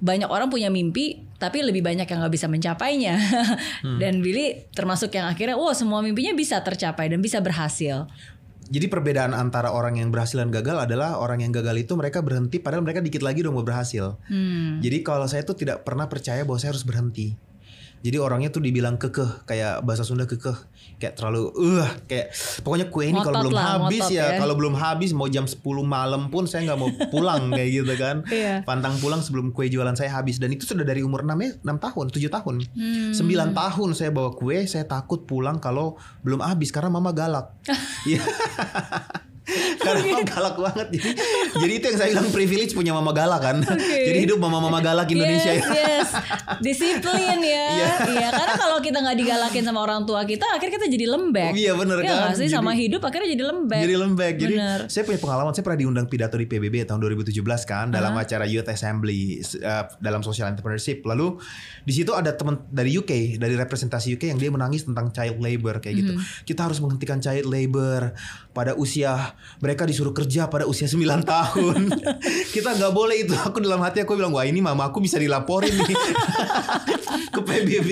S1: banyak orang punya mimpi tapi lebih banyak yang nggak bisa mencapainya.
S2: Hmm.
S1: dan Billy termasuk yang akhirnya, wah semua mimpinya bisa tercapai dan bisa berhasil.
S2: Jadi perbedaan antara orang yang berhasil dan gagal adalah orang yang gagal itu mereka berhenti padahal mereka dikit lagi udah mau berhasil.
S1: Hmm.
S2: Jadi kalau saya tuh tidak pernah percaya bahwa saya harus berhenti. Jadi orangnya tuh dibilang kekeh, kayak bahasa Sunda kekeh, kayak terlalu uh kayak pokoknya kue ini kalau belum
S1: lah,
S2: habis ya,
S1: ya.
S2: kalau belum habis mau jam 10 malam pun saya nggak mau pulang kayak gitu kan.
S1: Iya.
S2: Pantang pulang sebelum kue jualan saya habis dan itu sudah dari umur 6 ya, 6 tahun, 7 tahun.
S1: Hmm.
S2: 9 tahun saya bawa kue, saya takut pulang kalau belum habis karena mama galak. Karena mama galak banget. Jadi, jadi itu yang saya bilang privilege punya mama galak kan. Jadi hidup mama-mama galak Indonesia
S1: yes,
S2: ya.
S1: yes. Disiplin ya.
S2: Iya.
S1: Iya, karena kalau kita nggak digalakin sama orang tua kita, akhirnya kita jadi lembek.
S2: Iya, bener
S1: Iya
S2: kan?
S1: sih sama hidup akhirnya jadi lembek.
S2: Jadi lembek. Jadi
S1: Bener.
S2: saya punya pengalaman. Saya pernah diundang pidato di PBB tahun 2017 kan dalam
S1: Uh-huh.
S2: acara Youth Assembly uh, dalam social entrepreneurship. Lalu di situ ada teman dari UK, dari representasi UK yang dia menangis tentang child labor kayak gitu.
S1: Mm-hmm.
S2: Kita harus menghentikan child labor pada usia mereka disuruh kerja pada usia 9 tahun. Kita nggak boleh itu. Aku dalam hati aku bilang, "Wah, ini mama aku bisa dilaporin nih." ke PBB.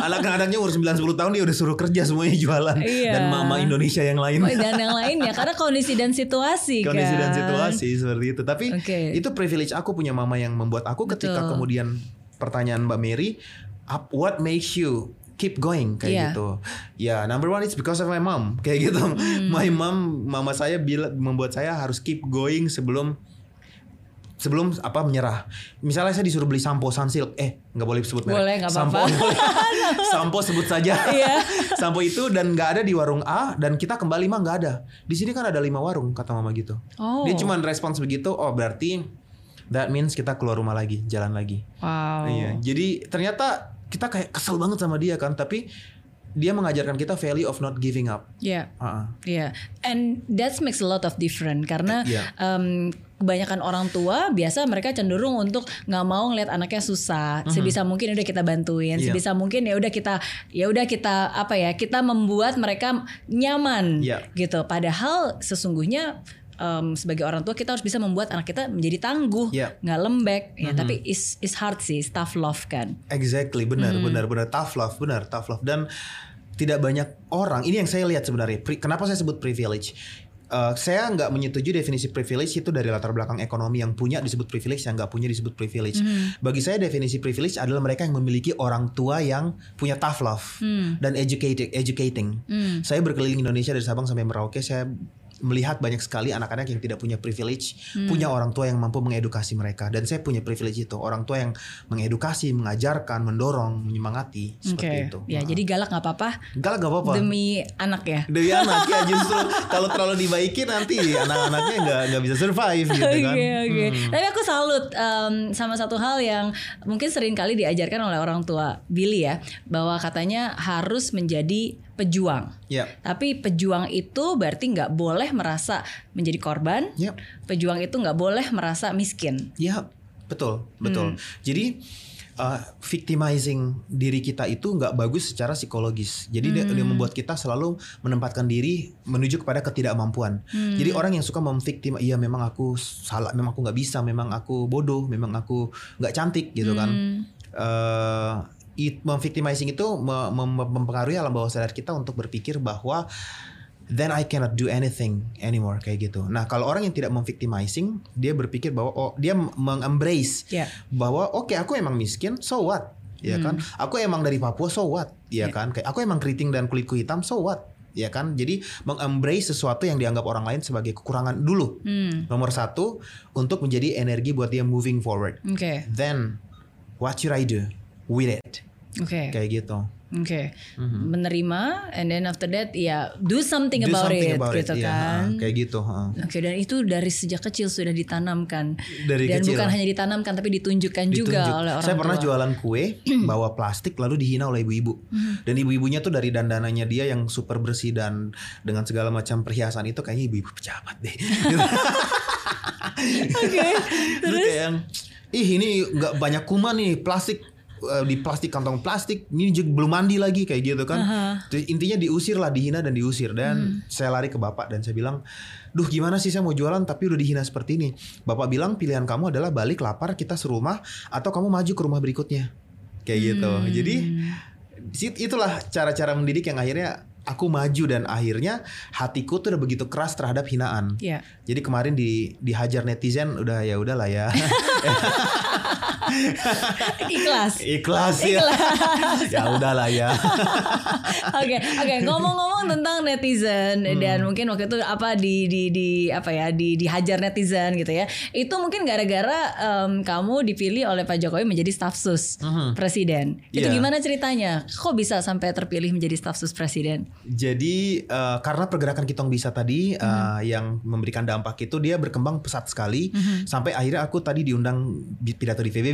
S2: Anak-anaknya umur 9 10 tahun dia udah suruh kerja semuanya jualan
S1: Iya.
S2: dan mama Indonesia yang lain
S1: Oh, dan yang lainnya karena kondisi dan situasi
S2: kondisi dan
S1: kan.
S2: situasi seperti itu. Tapi
S1: Oke.
S2: itu privilege aku punya mama yang membuat aku ketika
S1: Betul.
S2: kemudian pertanyaan Mbak Mary, what makes you keep going kayak
S1: Iya.
S2: gitu. Ya, number one it's because of my mom kayak gitu.
S1: Hmm.
S2: My mom, mama saya bilang membuat saya harus keep going sebelum sebelum apa menyerah. Misalnya saya disuruh beli sampo Sunsilk, eh nggak boleh sebut merek.
S1: Boleh, nggak
S2: Sampo,
S1: apa-apa.
S2: boleh. sampo sebut saja.
S1: Iya.
S2: sampo itu dan nggak ada di warung A dan kita kembali mah nggak ada. Di sini kan ada lima warung kata mama gitu.
S1: Oh.
S2: Dia cuma respons begitu, oh berarti that means kita keluar rumah lagi, jalan lagi.
S1: Wow.
S2: Iya. Jadi ternyata kita kayak kesel banget sama dia kan, tapi dia mengajarkan kita value of not giving up.
S1: Iya.
S2: Ah, ah.
S1: Iya, and that makes a lot of different karena
S2: Iya.
S1: em, kebanyakan orang tua biasa mereka cenderung untuk nggak mau ngeliat anaknya susah. Sebisa mungkin udah kita bantuin.
S2: Iya.
S1: sebisa mungkin ya udah kita ya udah kita apa ya kita membuat mereka nyaman
S2: Iya.
S1: gitu. Padahal sesungguhnya em, sebagai orang tua kita harus bisa membuat anak kita menjadi tangguh,
S2: Iya.
S1: nggak lembek. Ya,
S2: Mhm.
S1: tapi is is hard sih, tough love kan.
S2: Exactly, benar,
S1: Hmm.
S2: benar, benar tough love, benar tough love dan tidak banyak orang. Ini yang saya lihat sebenarnya. Pri- Kenapa saya sebut privilege? Eh, saya nggak menyetujui definisi privilege itu dari latar belakang ekonomi yang punya disebut privilege yang nggak punya disebut privilege.
S1: Hmm.
S2: Bagi saya definisi privilege adalah mereka yang memiliki orang tua yang punya tough love
S1: Hmm.
S2: dan educating, educating.
S1: Hmm.
S2: Saya berkeliling Indonesia dari Sabang sampai Merauke. Saya melihat banyak sekali anak-anak yang tidak punya privilege,
S1: Hmm.
S2: punya orang tua yang mampu mengedukasi mereka. Dan saya punya privilege itu, orang tua yang mengedukasi, mengajarkan, mendorong, menyemangati seperti itu.
S1: Ya,
S2: Nah.
S1: jadi galak nggak apa-apa
S2: galak gak apa-apa.
S1: demi anak ya.
S2: Demi anak ya justru kalau terlalu dibaiki nanti anak-anaknya nggak nggak bisa survive gitu
S1: Oke
S2: kan.
S1: oke.
S2: Hmm.
S1: Tapi aku salut em, sama satu hal yang mungkin sering kali diajarkan oleh orang tua Billy ya, bahwa katanya harus menjadi pejuang.
S2: Ya,
S1: Tapi pejuang itu berarti nggak boleh merasa menjadi korban.
S2: ya,
S1: Pejuang itu nggak boleh merasa miskin.
S2: ya, betul, betul.
S1: Hmm.
S2: Jadi uh, victimizing diri kita itu nggak bagus secara psikologis. Jadi dia,
S1: Hmm.
S2: dia membuat kita selalu menempatkan diri menuju kepada ketidakmampuan.
S1: Hmm.
S2: Jadi orang yang suka memviktim, iya memang aku salah, memang aku nggak bisa, memang aku bodoh, memang aku nggak cantik gitu kan.
S1: Hmm.
S2: It, itu me- mem- mempengaruhi alam bawah sadar kita untuk berpikir bahwa then I cannot do anything anymore kayak gitu. Nah, kalau orang yang tidak memvictimizing, dia berpikir bahwa oh dia mengembrace
S1: Ya.
S2: bahwa oke aku emang miskin, so what? Ya kan? Aku emang dari Papua, so what? Ya
S1: Ya.
S2: kan? Kayak aku emang keriting dan kulitku hitam, so what? ya kan? Jadi mengembrace sesuatu yang dianggap orang lain sebagai kekurangan dulu.
S1: Hmm.
S2: Nomor satu untuk menjadi energi buat dia moving forward.
S1: Oke.
S2: Then what should I do with it?
S1: Oke.
S2: Kayak gitu.
S1: Oke. Menerima and then after that ya do something
S2: Do
S1: about
S2: something
S1: it
S2: about
S1: gitu
S2: it. Iya,
S1: kan.
S2: ha, kayak gitu.
S1: Oke dan itu dari sejak kecil sudah ditanamkan
S2: Dari
S1: dan
S2: kecil.
S1: bukan hanya ditanamkan tapi ditunjukkan juga
S2: Ditunjuk.
S1: oleh orang
S2: Saya pernah
S1: tua.
S2: Jualan kue bawa plastik lalu dihina oleh ibu-ibu. Dan ibu-ibunya tuh dari dandanannya dia yang super bersih dan dengan segala macam perhiasan itu kayaknya ibu-ibu pejabat deh.
S1: Oke.
S2: Terus kayak yang ih ini nggak banyak kuman nih plastik eh, di plastik kantong plastik ini juga belum mandi lagi kayak gitu kan. Terus intinya diusir lah dihina dan diusir dan saya lari ke bapak dan saya bilang, "Duh, gimana sih saya mau jualan tapi udah dihina seperti ini." Bapak bilang pilihan kamu adalah balik lapar kita serumah atau kamu maju ke rumah berikutnya. Kayak gitu. Jadi sit- itulah cara-cara mendidik yang akhirnya aku maju dan akhirnya hatiku tuh udah begitu keras terhadap hinaan.
S1: Iya.
S2: Jadi kemarin di dihajar netizen udah ya udahlah ya.
S1: Ikhlas.
S2: Ikhlas ya. ya udahlah ya.
S1: Oke, oke. Ngomong-ngomong tentang netizen
S2: Hmm.
S1: dan mungkin waktu itu apa di di di apa ya di dihajar netizen gitu ya. Itu mungkin gara-gara em, kamu dipilih oleh Pak Jokowi menjadi staf sus presiden. Itu
S2: Iya.
S1: gimana ceritanya? Kok bisa sampai terpilih menjadi staf sus presiden?
S2: Jadi eh, karena pergerakan Kitong Bisa tadi eh, yang memberikan dampak itu dia berkembang pesat sekali sampai akhirnya aku tadi diundang di pidato di PBB,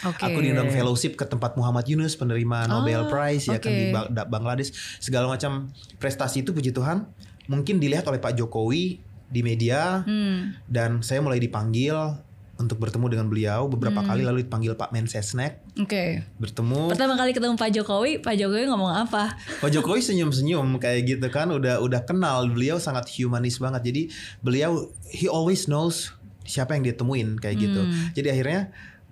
S1: Oke.
S2: aku diundang fellowship ke tempat Muhammad Yunus penerima Nobel
S1: Oh,
S2: Prize ya kan
S1: oke.
S2: di Bangladesh segala macam prestasi itu puji Tuhan mungkin dilihat oleh Pak Jokowi di media
S1: Hmm.
S2: dan saya mulai dipanggil untuk bertemu dengan beliau beberapa kali lalu dipanggil Pak Mensesnek
S1: Oke.
S2: bertemu
S1: Pertama kali ketemu Pak Jokowi, Pak Jokowi ngomong apa?
S2: Pak Jokowi senyum-senyum kayak gitu kan udah udah kenal beliau sangat humanis banget jadi beliau he always knows siapa yang dia temuin kayak gitu jadi akhirnya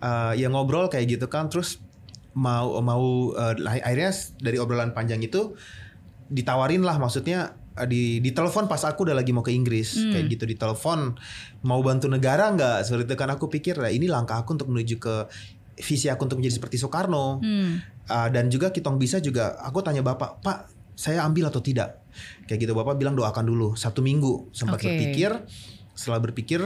S2: uh, ya ngobrol kayak gitu kan terus mau mau uh, akhirnya dari obrolan panjang itu ditawarin lah maksudnya uh, di di telepon pas aku udah lagi mau ke Inggris kayak gitu di telepon mau bantu negara nggak seperti itu kan aku pikir lah ini langkah aku untuk menuju ke visi aku untuk menjadi seperti Soekarno
S1: Hmm.
S2: Uh, dan juga Kitong bisa juga aku tanya bapak pak saya ambil atau tidak kayak gitu bapak bilang doakan dulu satu minggu sempat
S1: Oke.
S2: berpikir setelah berpikir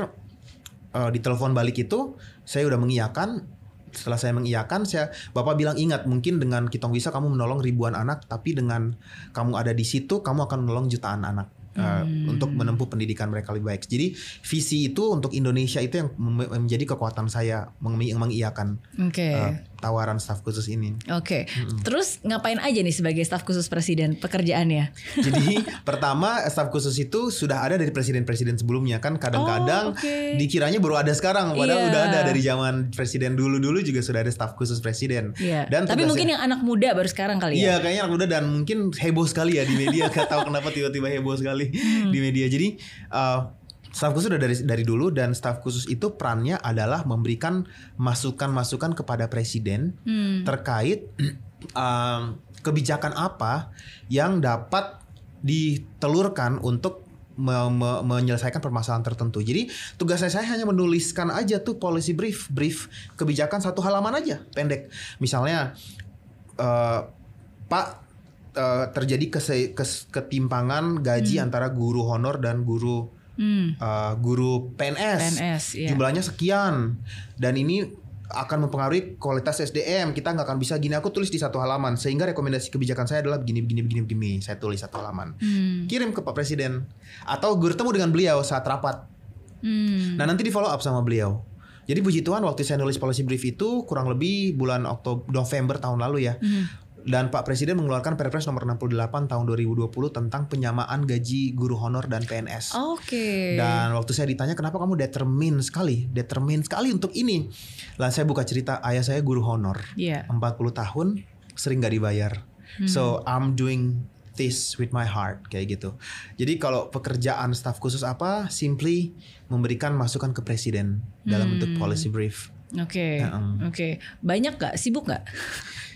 S2: uh, di telepon balik itu saya udah mengiyakan. Setelah saya mengiyakan saya bapak bilang ingat mungkin dengan Kitong bisa kamu menolong ribuan anak tapi dengan kamu ada di situ kamu akan menolong jutaan anak. Uh, untuk menempuh pendidikan mereka lebih baik. Jadi visi itu untuk Indonesia itu yang menjadi kekuatan saya meng- mengiyakan.
S1: Oke.
S2: uh, tawaran staf khusus ini
S1: Oke. Terus ngapain aja nih sebagai staf khusus presiden pekerjaannya?
S2: Jadi pertama staf khusus itu sudah ada dari presiden-presiden sebelumnya kan kadang-kadang
S1: Oh, oke.
S2: dikiranya baru ada sekarang padahal
S1: Iya.
S2: udah ada dari zaman presiden dulu-dulu juga sudah ada staf khusus presiden.
S1: Iya.
S2: Dan
S1: Tapi mungkin yang anak muda baru sekarang kali
S2: Iya
S1: ya.
S2: kayaknya anak muda dan mungkin heboh sekali ya di media gak tahu kenapa tiba-tiba heboh sekali
S1: Hmm.
S2: di media. Jadi uh, staf khusus udah dari dari dulu dan staf khusus itu perannya adalah memberikan masukan-masukan kepada presiden
S1: Hmm.
S2: terkait um, kebijakan apa yang dapat ditelurkan untuk me- me- menyelesaikan permasalahan tertentu. Jadi tugas saya, hanya menuliskan aja tuh policy brief, brief kebijakan satu halaman aja, pendek. Misalnya, eh, Pak eh, terjadi ketimpangan gaji antara guru honor dan guru
S1: Hmm.
S2: eh, guru PNS.
S1: PNS, iya.
S2: Jumlahnya sekian dan ini akan mempengaruhi kualitas SDM. Kita nggak akan bisa gini. Aku tulis di satu halaman sehingga rekomendasi kebijakan saya adalah begini, begini, begini, begini. Saya tulis satu halaman.
S1: Hmm.
S2: Kirim ke Pak Presiden atau bertemu dengan beliau saat rapat.
S1: Hmm.
S2: Nah nanti di follow up sama beliau. Jadi puji Tuhan waktu saya nulis policy brief itu kurang lebih bulan Oktober November tahun lalu ya.
S1: Hmm.
S2: Dan Pak Presiden mengeluarkan Perpres nomor 68 tahun 2020 tentang penyamaan gaji guru honor dan PNS.
S1: Oke.
S2: Dan waktu saya ditanya kenapa kamu determin sekali, determin sekali untuk ini. Lah saya buka cerita ayah saya guru honor.
S1: Iya.
S2: 40 tahun sering nggak dibayar. So I'm doing this with my heart kayak gitu. Jadi kalau pekerjaan staf khusus apa, simply memberikan masukan ke presiden dalam bentuk policy brief.
S1: Oke.
S2: Heeh.
S1: Oke. Banyak gak? Sibuk gak?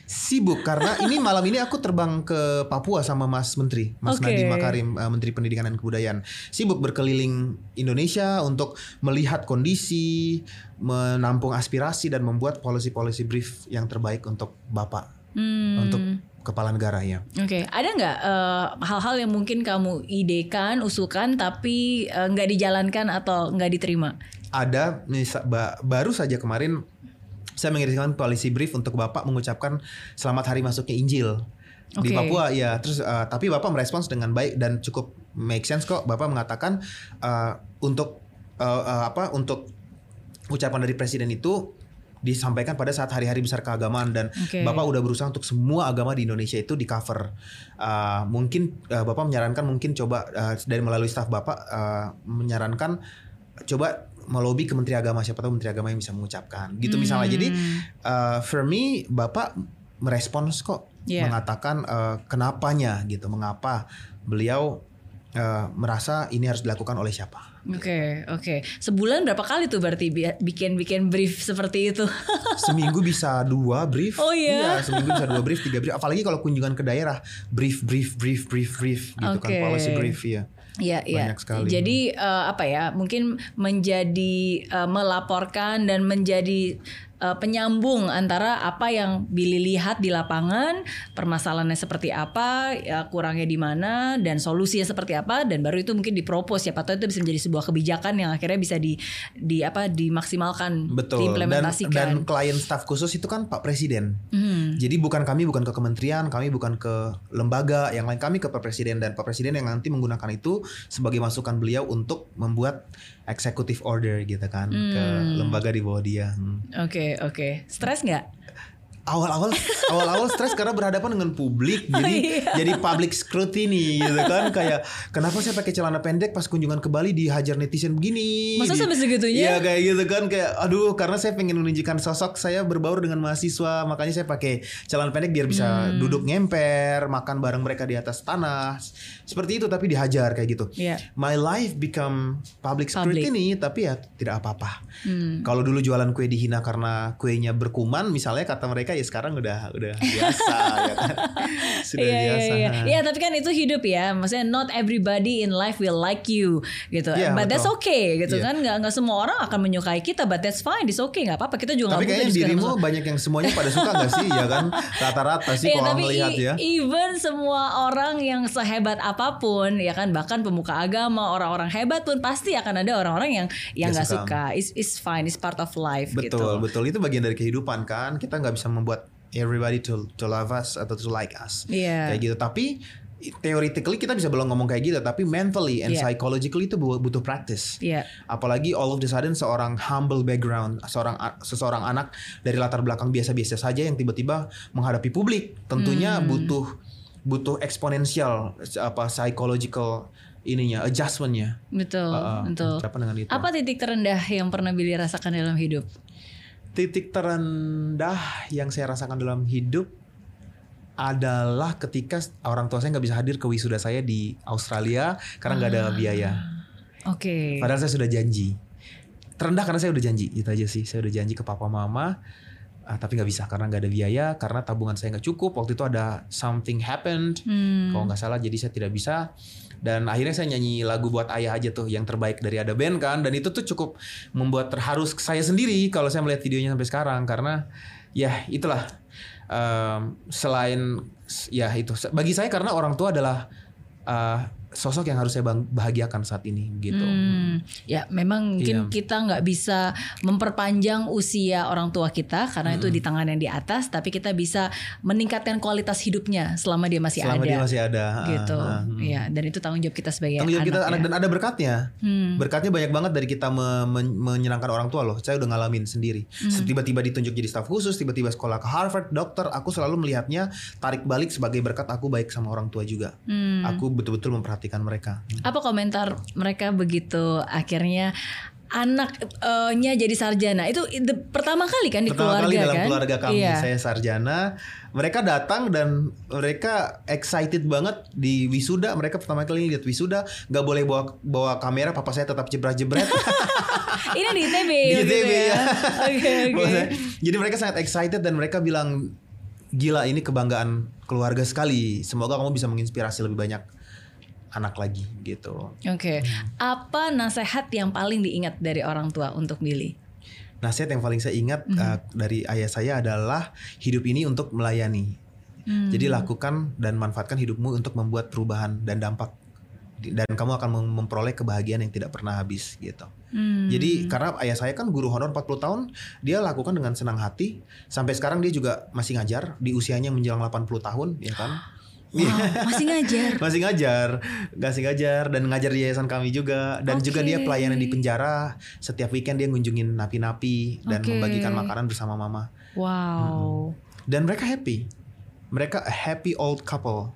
S2: Sibuk karena ini malam ini aku terbang ke Papua sama Mas Menteri, Mas
S1: Oke.
S2: Nadiem Makarim, eh, Menteri Pendidikan dan Kebudayaan. Sibuk berkeliling Indonesia untuk melihat kondisi, menampung aspirasi dan membuat policy-policy brief yang terbaik untuk Bapak
S1: Hmm.
S2: untuk kepala negara ya.
S1: Oke, ada nggak eh, hal-hal yang mungkin kamu idekan, usulkan, tapi eh, nggak dijalankan atau nggak diterima?
S2: Ada misa- ba- baru saja kemarin saya mengirimkan policy brief untuk Bapak mengucapkan selamat hari masuknya Injil di
S1: Oke.
S2: Papua ya. Terus eh, tapi Bapak merespons dengan baik dan cukup make sense kok. Bapak mengatakan eh, untuk eh, eh, apa untuk ucapan dari presiden itu disampaikan pada saat hari-hari besar keagamaan dan
S1: Oke.
S2: Bapak udah berusaha untuk semua agama di Indonesia itu di cover. Uh, mungkin uh, Bapak menyarankan mungkin coba uh, dari melalui staf Bapak uh, menyarankan coba melobi ke Menteri Agama siapa tahu Menteri Agama yang bisa mengucapkan gitu misalnya. Jadi uh, for me Bapak merespons kok
S1: Yeah.
S2: mengatakan uh, kenapanya gitu, mengapa beliau uh, merasa ini harus dilakukan oleh siapa.
S1: Oke, oke. Sebulan berapa kali tuh berarti bi- bikin-bikin brief seperti itu?
S2: seminggu bisa dua brief.
S1: Oh, iya?
S2: seminggu bisa dua brief, tiga brief. Apalagi kalau kunjungan ke daerah, brief, brief, brief, brief, brief, gitu
S1: Oke.
S2: kan policy brief ya.
S1: Iya, iya.
S2: Banyak sekali.
S1: Jadi eh, apa ya? Mungkin menjadi eh, melaporkan dan menjadi eh, penyambung antara apa yang Billy lihat di lapangan, permasalahannya seperti apa, ya, kurangnya di mana, dan solusinya seperti apa, dan baru itu mungkin dipropos. Siapa tahu itu bisa menjadi sebuah kebijakan yang akhirnya bisa di di apa dimaksimalkan,
S2: Betul. Dan,
S1: diimplementasikan.
S2: dan klien staf khusus itu kan Pak Presiden.
S1: Hmm.
S2: Jadi bukan kami bukan ke kementerian, kami bukan ke lembaga yang lain, kami ke Pak Presiden dan Pak Presiden yang nanti menggunakan itu sebagai masukan beliau untuk membuat executive order gitu kan ke lembaga di bawah dia. Hmm.
S1: Oke, oke. Stres nggak?
S2: Awal-awal awal-awal stres karena berhadapan dengan publik jadi
S1: iya.
S2: jadi public scrutiny gitu kan kayak kenapa saya pakai celana pendek pas kunjungan ke Bali dihajar netizen begini
S1: Masa
S2: Di-
S1: sampai segitunya?
S2: Iya kayak gitu kan kayak aduh karena saya pengen menunjukkan sosok saya berbaur dengan mahasiswa makanya saya pakai celana pendek biar bisa
S1: Hmm.
S2: duduk ngemper makan bareng mereka di atas tanah seperti itu tapi dihajar kayak gitu
S1: Iya.
S2: my life become public
S1: Public.
S2: scrutiny tapi ya tidak apa-apa
S1: Hmm.
S2: kalau dulu jualan kue dihina karena kuenya berkuman misalnya kata mereka ya sekarang udah udah biasa ya kan. Sudah
S1: Iya,
S2: biasa.
S1: Iya, iya. Iya, tapi kan itu hidup ya. Maksudnya not everybody in life will like you gitu.
S2: Iya,
S1: but that's
S2: betul.
S1: okay gitu
S2: Iya.
S1: kan. Nggak nggak semua orang akan menyukai kita, but that's fine. It's okay, nggak apa-apa. Kita juga nggak
S2: Tapi kayaknya dirimu banyak yang semuanya pada suka gak sih ya kan rata-rata sih
S1: Iya,
S2: kalau
S1: tapi
S2: melihat ya.
S1: even semua orang yang sehebat apa pun ya kan bahkan pemuka agama orang-orang hebat pun pasti akan ada orang-orang yang yang
S2: Nggak
S1: nggak
S2: suka.
S1: suka. It's, it's fine, it's part of life gitu.
S2: Betul betul itu bagian dari kehidupan kan kita nggak bisa membuat everybody to to love us atau to like us
S1: Iya.
S2: kayak gitu tapi theoretically kita bisa belum ngomong kayak gitu tapi mentally and
S1: Iya.
S2: psychologically itu bu- butuh practice.
S1: Iya.
S2: Apalagi all of the sudden seorang humble background, seorang seseorang anak dari latar belakang biasa-biasa saja yang tiba-tiba menghadapi publik, tentunya
S1: Hmm.
S2: butuh butuh eksponensial apa psychological ininya adjustmentnya.
S1: Betul,
S2: Uh, uh,
S1: betul.
S2: apa dengan itu?
S1: Apa titik terendah yang pernah Billy rasakan dalam hidup?
S2: Titik terendah yang saya rasakan dalam hidup adalah ketika orang tua saya nggak bisa hadir ke wisuda saya di Australia karena nggak
S1: Ah.
S2: ada biaya.
S1: Oke.
S2: Padahal saya sudah janji. Terendah karena saya udah janji, itu aja sih. Saya udah janji ke papa mama, ah, tapi nggak bisa karena nggak ada biaya, karena tabungan saya nggak cukup. Waktu itu ada something happened,
S1: Hmm.
S2: kalau nggak salah, jadi saya tidak bisa. Dan akhirnya saya nyanyi lagu buat ayah aja tuh, yang terbaik dari ada band kan. Dan itu tuh cukup membuat terharu saya sendiri kalau saya melihat videonya sampai sekarang, karena ya itulah em, selain ya itu bagi saya karena orang tua adalah eh, sosok yang harus saya bahagiakan saat ini gitu.
S1: Hmm, ya memang mungkin
S2: Iya.
S1: kita nggak bisa memperpanjang usia orang tua kita karena itu di tangan yang di atas, tapi kita bisa meningkatkan kualitas hidupnya selama dia masih
S2: Selama
S1: ada.
S2: dia masih ada.
S1: gitu.
S2: Ah, ah, hmm.
S1: Ya, dan itu tanggung jawab kita sebagai
S2: Tanggung jawab kita
S1: anak
S2: anak
S1: ya.
S2: dan ada berkatnya.
S1: Hmm.
S2: Berkatnya banyak banget dari kita me- men- menyenangkan orang tua loh. Saya udah ngalamin sendiri.
S1: Hmm.
S2: Tiba-tiba ditunjuk jadi staf khusus, tiba-tiba sekolah ke Harvard, dokter. Aku selalu melihatnya tarik balik sebagai berkat aku baik sama orang tua juga.
S1: Hmm.
S2: Aku betul-betul memperhatikan mereka.
S1: Apa komentar mereka begitu akhirnya anaknya jadi sarjana? Itu the- pertama kali kan di
S2: Pertama
S1: keluarga
S2: kali dalam
S1: kan?
S2: keluarga kami
S1: Iya.
S2: saya sarjana, mereka datang dan mereka excited banget di wisuda. Mereka pertama kali lihat wisuda, nggak boleh bawa bawa kamera. Papa saya tetap jebret-jebret.
S1: Ini di ITB
S2: di
S1: gitu
S2: ITB
S1: ya.
S2: ya.
S1: Oke
S2: Jadi mereka sangat excited dan mereka bilang gila ini kebanggaan keluarga sekali. Semoga kamu bisa menginspirasi lebih banyak anak lagi gitu.
S1: Oke, apa nasihat yang paling diingat dari orang tua untuk Billy?
S2: Nasihat yang paling saya ingat
S1: Mhm.
S2: uh, dari ayah saya adalah hidup ini untuk melayani.
S1: Hmm.
S2: Jadi lakukan dan manfaatkan hidupmu untuk membuat perubahan dan dampak dan kamu akan mem- memperoleh kebahagiaan yang tidak pernah habis gitu.
S1: Hmm.
S2: Jadi karena ayah saya kan guru honor 40 tahun, dia lakukan dengan senang hati. Sampai sekarang dia juga masih ngajar di usianya menjelang 80 tahun, ya kan? Iya.
S1: Wow, masih ngajar.
S2: masih ngajar, masih ngajar dan ngajar di yayasan kami juga dan juga
S1: Oke.
S2: dia pelayanan di penjara. Setiap weekend dia ngunjungin napi-napi dan
S1: Oke.
S2: membagikan makanan bersama mama.
S1: Wow.
S2: Dan mereka happy. Mereka a happy old couple.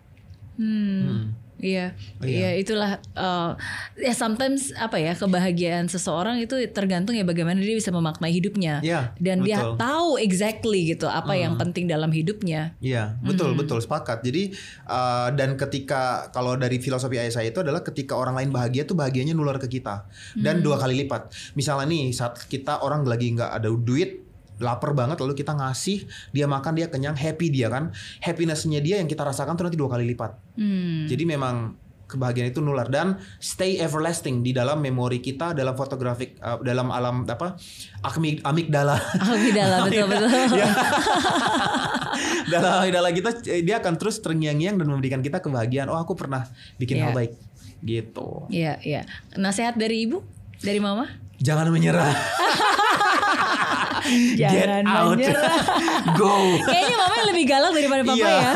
S1: Hmm.
S2: Hmm.
S1: Iya,
S2: Oh, iya.
S1: iya itulah uh, ya sometimes apa ya kebahagiaan seseorang itu tergantung ya bagaimana dia bisa memaknai hidupnya
S2: Iya,
S1: dan dia
S2: betul.
S1: tahu exactly gitu apa yang penting dalam hidupnya.
S2: Iya, betul betul sepakat. Jadi uh, dan ketika kalau dari filosofi ayah saya itu adalah ketika orang lain bahagia tuh bahagianya nular ke kita dan dua kali lipat. Misalnya nih saat kita orang lagi nggak ada duit lapar banget lalu kita ngasih dia makan dia kenyang happy dia kan happinessnya dia yang kita rasakan tuh nanti dua kali lipat
S1: Hmm.
S2: jadi memang kebahagiaan itu nular dan stay everlasting di dalam memori kita dalam fotografik uh, dalam alam apa amig amigdala
S1: Amigdala betul betul.
S2: ya. dalam amigdala kita eh, dia akan terus terngiang-ngiang dan memberikan kita kebahagiaan. Oh, aku pernah bikin
S1: Iya.
S2: hal baik. Gitu.
S1: Iya iya. Nasihat dari ibu, dari mama?
S2: Jangan menyerah.
S1: Jangan
S2: Get out.
S1: menyerah.
S2: Go.
S1: Kayaknya mama yang lebih galak daripada papa
S2: Iya.
S1: ya.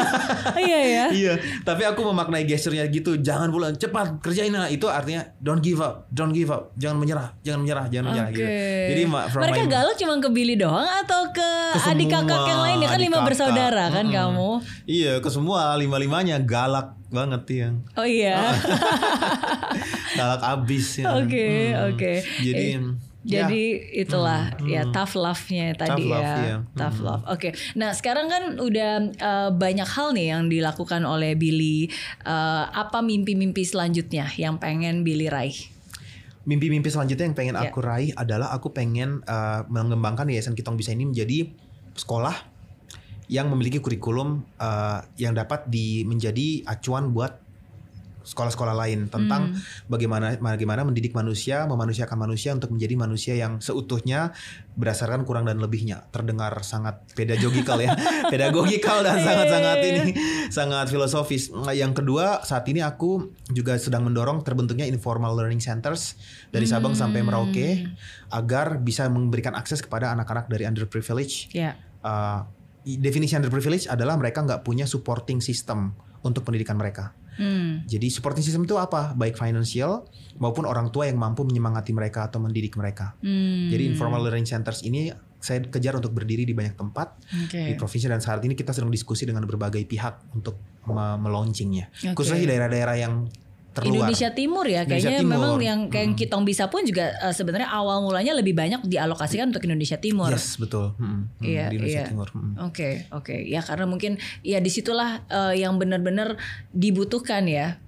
S1: Iya ya.
S2: iya, tapi aku memaknai gesturnya gitu. Jangan pulang, cepat kerjain lah. Itu artinya don't give up, don't give up. Jangan menyerah, jangan menyerah, jangan menyerah
S1: Oke.
S2: gitu. Jadi
S1: Mereka
S2: my-
S1: galak cuma ke Billy doang atau ke,
S2: Ke
S1: adik kakak yang lain ya kan lima
S2: kakak.
S1: bersaudara kan kamu.
S2: Iya, ke semua lima-limanya galak banget yang
S1: Oh iya.
S2: galak abis ya.
S1: Oke, oke.
S2: Jadi
S1: Eh,
S2: ya.
S1: Jadi itulah
S2: Hmm,
S1: ya
S2: hmm.
S1: tough love-nya tadi
S2: Tough love,
S1: ya.
S2: iya.
S1: Tough
S2: Hmm.
S1: love. Oke. Nah, sekarang kan udah eh, banyak hal nih yang dilakukan oleh Billy. Eh, apa mimpi-mimpi selanjutnya yang pengen Billy raih?
S2: Mimpi-mimpi selanjutnya yang pengen
S1: Ya.
S2: aku raih adalah aku pengen uh, mengembangkan Yayasan Kitong Bisa ini menjadi sekolah yang memiliki kurikulum uh, yang dapat di menjadi acuan buat sekolah-sekolah lain tentang
S1: Hmm.
S2: bagaimana bagaimana mendidik manusia, memanusiakan manusia untuk menjadi manusia yang seutuhnya berdasarkan kurang dan lebihnya. Terdengar sangat pedagogikal ya, pedagogikal dan sangat-sangat ini sangat filosofis. Yang kedua, saat ini aku juga sedang mendorong terbentuknya informal learning centers dari Sabang sampai Merauke agar bisa memberikan akses kepada anak-anak dari underprivileged
S1: Ya.
S2: uh, definisi underprivileged adalah mereka nggak punya supporting system untuk pendidikan mereka.
S1: Hmm.
S2: Jadi supporting system itu apa? Baik financial maupun orang tua yang mampu menyemangati mereka atau mendidik mereka.
S1: Hmm.
S2: Jadi informal learning centers ini saya kejar untuk berdiri di banyak tempat
S1: Oke.
S2: di provinsi dan saat ini kita sedang diskusi dengan berbagai pihak untuk me- meluncingnya.
S1: Oke.
S2: Khususnya di daerah-daerah yang terluar.
S1: Indonesia Timur ya
S2: Indonesia
S1: kayaknya
S2: Timur.
S1: memang yang kayak
S2: Hmm.
S1: Kitong bisa pun juga eh, sebenarnya awal mulanya lebih banyak dialokasikan untuk Indonesia Timur.
S2: Yes, betul. Hmm, hmm,
S1: Iya,
S2: di Indonesia
S1: iya.
S2: Timur. hmm.
S1: Oke, oke. Ya karena mungkin ya di situlah eh, yang benar-benar dibutuhkan ya.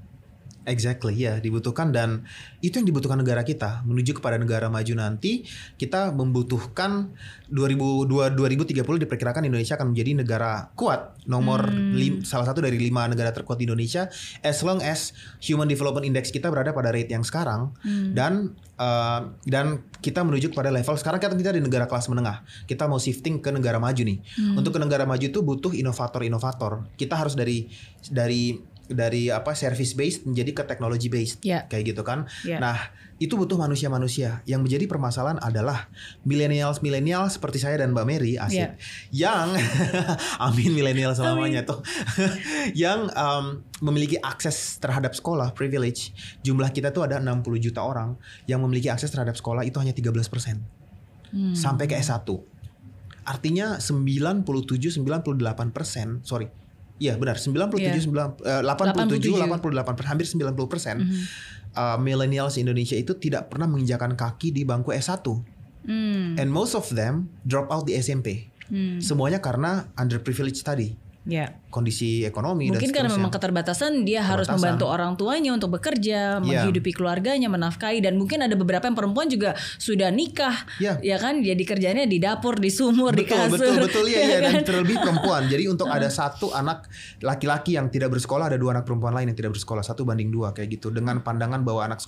S2: Exactly, ya dibutuhkan dan itu yang dibutuhkan negara kita menuju kepada negara maju nanti kita membutuhkan 2002 2030 diperkirakan Indonesia akan menjadi negara kuat nomor
S1: Hmm.
S2: lim- salah satu dari lima negara terkuat di Indonesia as long as Human Development Index kita berada pada rate yang sekarang
S1: Hmm.
S2: dan uh, dan kita menuju kepada level sekarang kita kita di negara kelas menengah kita mau shifting ke negara maju nih
S1: Hmm.
S2: untuk ke negara maju itu butuh inovator-inovator kita harus dari dari dari apa service based menjadi ke technology based
S1: Ya.
S2: kayak gitu kan.
S1: Ya.
S2: Nah, itu butuh manusia-manusia. Yang menjadi permasalahan adalah millennials milenial seperti saya dan Mbak Mary asik
S1: Ya.
S2: yang amin milenial selamanya tuh yang um, memiliki akses terhadap sekolah privilege. Jumlah kita tuh ada 60 juta orang yang memiliki akses terhadap sekolah itu hanya 13%
S1: Hmm.
S2: sampai ke S1. Artinya 97 98%, sorry. Iya benar, 97
S1: Iya.
S2: 9 eh, 87
S1: 87.
S2: 88 hampir 90% persen
S1: Mhm.
S2: uh, millennials Indonesia itu tidak pernah menginjakan kaki di bangku S1
S1: Hmm.
S2: and most of them drop out di SMP.
S1: Hmm.
S2: Semuanya karena underprivileged tadi.
S1: Ya.
S2: Kondisi ekonomi
S1: Mungkin
S2: dan
S1: karena memang keterbatasan dia harus
S2: Keterbatasan.
S1: membantu orang tuanya untuk bekerja, menghidupi keluarganya, menafkahi dan mungkin ada beberapa yang perempuan juga sudah nikah.
S2: Ya.
S1: Ya kan? Jadi kerjanya di dapur, di sumur, di
S2: betul
S1: kasur.
S2: betul betul ya, ya dan
S1: kan?
S2: terlebih perempuan jadi untuk ada satu anak laki-laki yang tidak bersekolah ada dua anak perempuan lain yang tidak bersekolah satu banding dua kayak gitu dengan pandangan bahwa anak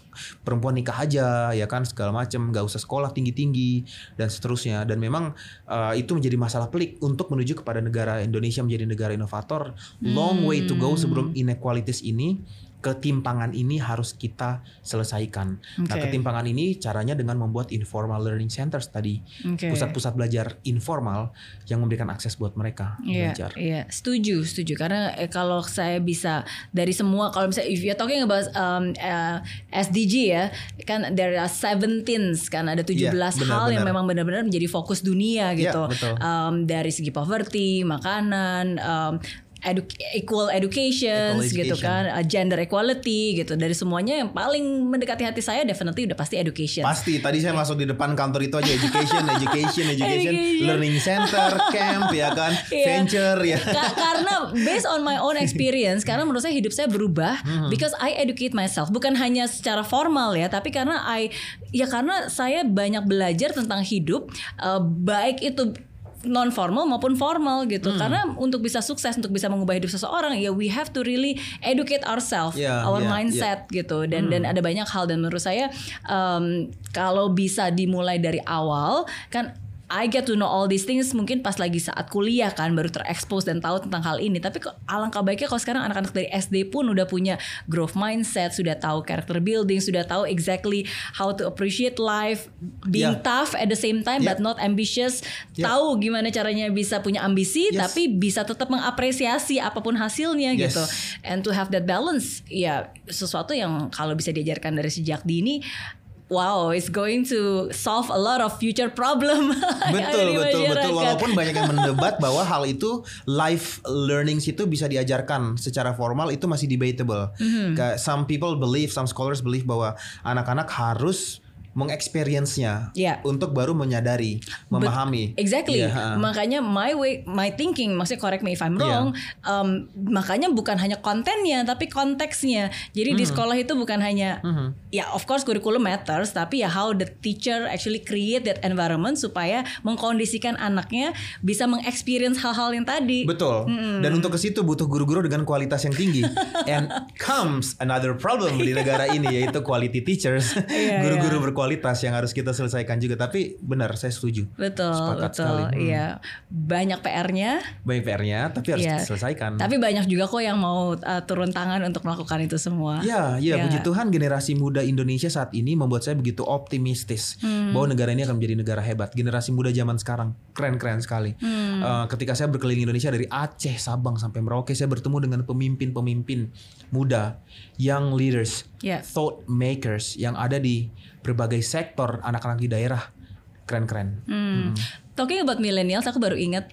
S2: perempuan nikah aja ya kan segala macam nggak usah sekolah tinggi tinggi dan seterusnya dan memang uh, itu menjadi masalah pelik untuk menuju kepada negara Indonesia menjadi negara negara inovator, long way to go sebelum inequalities ini ketimpangan ini harus kita selesaikan. Nah,
S1: Oke.
S2: ketimpangan ini caranya dengan membuat informal learning centers tadi, pusat-pusat belajar informal yang memberikan akses buat mereka
S1: Iya,
S2: belajar.
S1: iya, setuju, setuju. Karena eh, kalau saya bisa dari semua, kalau misalnya if you're talking about um, eh, SDG ya, kan there are 17 kan ada 17
S2: Iya,
S1: hal yang
S2: benar-benar.
S1: memang benar-benar menjadi fokus dunia
S2: Iya,
S1: gitu.
S2: betul.
S1: Um, dari segi poverty, makanan, um, edu- equal education, gitu
S2: education.
S1: kan, uh, gender equality gitu. Dari semuanya yang paling mendekati hati saya definitely udah pasti education.
S2: Pasti tadi saya masuk di depan kantor itu aja education, education, education,
S1: Education.
S2: learning center, camp ya kan,
S1: Iya.
S2: venture ya.
S1: Ka- karena based on my own experience karena menurut saya hidup saya berubah
S2: Mm-hmm.
S1: because I educate myself bukan hanya secara formal ya tapi karena I ya karena saya banyak belajar tentang hidup uh, baik itu non formal maupun formal gitu.
S2: Mm.
S1: karena untuk bisa sukses untuk bisa mengubah hidup seseorang ya we have to really educate ourselves
S2: Yeah,
S1: our
S2: yeah,
S1: mindset gitu. Dan dan ada banyak hal. Dan menurut saya um, kalau bisa dimulai dari awal kan I get to know all these things mungkin pas lagi saat kuliah kan baru terekspos dan tahu tentang hal ini tapi alangkah baiknya kalau sekarang anak-anak dari SD pun udah punya growth mindset sudah tahu character building sudah tahu exactly how to appreciate life being
S2: Yeah.
S1: tough at the same time
S2: Yeah.
S1: but not ambitious
S2: Yeah.
S1: tahu gimana caranya bisa punya ambisi
S2: Yes.
S1: tapi bisa tetap mengapresiasi apa pun hasilnya
S2: Yes.
S1: gitu and to have that balance ya sesuatu yang kalau bisa diajarkan dari sejak dini wow it's going to solve a lot of future problem
S2: Betul betul betul walaupun banyak yang mendebat bahwa hal itu life learning itu bisa diajarkan secara formal itu masih debatable.
S1: Mhm.
S2: Kayak Some people believe, some scholars believe bahwa anak-anak harus mengexperience-nya
S1: Yeah.
S2: untuk baru menyadari, memahami.
S1: Exactly.
S2: Iya, ha.
S1: makanya my way, my thinking, maksudnya correct me if I'm wrong. um, makanya bukan hanya kontennya, tapi konteksnya. Jadi
S2: Hmm.
S1: di sekolah itu bukan hanya, ya of course kurikulum matters, tapi ya how the teacher actually create that environment supaya mengkondisikan anaknya bisa mengexperience hal-hal yang tadi.
S2: Betul. Dan untuk ke situ butuh guru-guru dengan kualitas yang tinggi. And comes another problem di negara ini yaitu quality teachers.
S1: Iya,
S2: Guru-guru
S1: iya.
S2: berkualitas yang harus kita selesaikan juga. Tapi benar saya setuju.
S1: Betul,
S2: Sepakat
S1: betul.
S2: sekali. Hmm.
S1: Iya, banyak PR-nya.
S2: Banyak PR-nya tapi harus
S1: Iya.
S2: diselesaikan.
S1: Tapi banyak juga kok yang mau uh, turun tangan untuk melakukan itu semua.
S2: Ya, ya,
S1: Ya.
S2: puji Tuhan generasi muda Indonesia saat ini membuat saya begitu optimistis
S1: Hmm.
S2: bahwa negara ini akan menjadi negara hebat. Generasi muda zaman sekarang keren-keren sekali.
S1: Hmm.
S2: Eh, ketika saya berkeliling Indonesia dari Aceh, Sabang sampai Merauke, saya bertemu dengan pemimpin-pemimpin muda, young leaders,
S1: Ya.
S2: thought makers yang ada di berbagai sektor anak-anak di daerah. Keren-keren.
S1: Hmm. Talking about millennials, aku baru ingat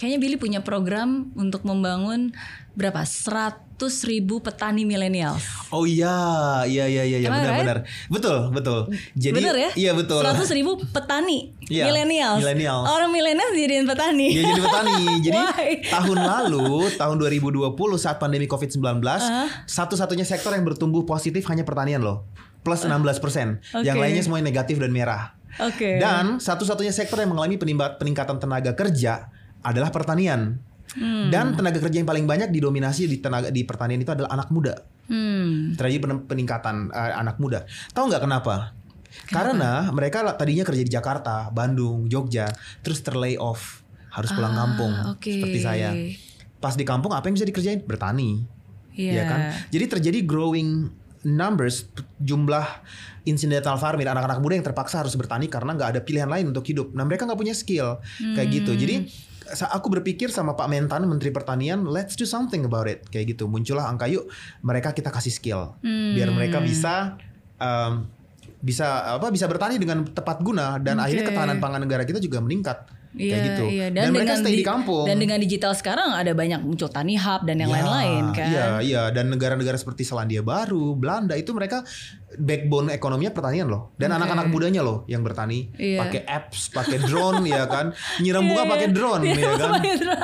S1: kayaknya Billy punya program untuk membangun berapa? 100 ribu petani millennials.
S2: Oh iya, iya iya iya iya,
S1: I right?
S2: benar-benar. Betul, betul. Jadi
S1: Bener ya?
S2: Iya betul.
S1: 100 ribu petani
S2: Iya,
S1: millennials.
S2: millennials.
S1: Orang millennials jadiin petani.
S2: Dia jadi petani. Jadi tahun lalu, tahun 2020 saat pandemi Covid-19, satu-satunya sektor yang bertumbuh positif hanya pertanian loh. Plus 16%. Yang
S1: Oke.
S2: lainnya semuanya negatif dan merah.
S1: Oke.
S2: Dan satu-satunya sektor yang mengalami peningkatan tenaga kerja adalah pertanian.
S1: Hmm.
S2: Dan tenaga kerja yang paling banyak didominasi di tenaga di pertanian itu adalah anak muda.
S1: Hmm.
S2: Terjadi pen- peningkatan eh, anak muda. Tahu nggak kenapa? Karena mereka tadinya kerja di Jakarta, Bandung, Jogja, terus terlay off, harus pulang
S1: Ah,
S2: kampung
S1: oke.
S2: seperti saya. Pas di kampung apa yang bisa dikerjain? Bertani,
S1: Iya.
S2: ya kan? Jadi terjadi growing numbers jumlah incidental farming anak-anak muda yang terpaksa harus bertani karena nggak ada pilihan lain untuk hidup. Nah mereka nggak punya skill kayak gitu.
S1: Hmm.
S2: Jadi aku berpikir sama Pak Mentan Menteri Pertanian, let's do something about it kayak gitu. Muncullah angka yuk mereka kita kasih skill biar mereka
S1: Hmm.
S2: bisa um, bisa apa bisa bertani dengan tepat guna dan
S1: Oke.
S2: akhirnya ketahanan pangan negara kita juga meningkat kayak
S1: Iya,
S2: gitu.
S1: iya.
S2: Dan, mereka stay di
S1: di-
S2: kampung.
S1: Dan dengan digital sekarang ada banyak muncul tani hub dan yang
S2: Ya,
S1: lain-lain kan.
S2: Iya, iya dan negara-negara seperti Selandia Baru, Belanda itu mereka backbone ekonominya pertanian loh. Dan anak-anak mudanya loh yang bertani
S1: Iya.
S2: pakai apps, pakai drone ya kan. Nyiram bunga
S1: Iya,
S2: pakai
S1: iya.
S2: drone ya kan.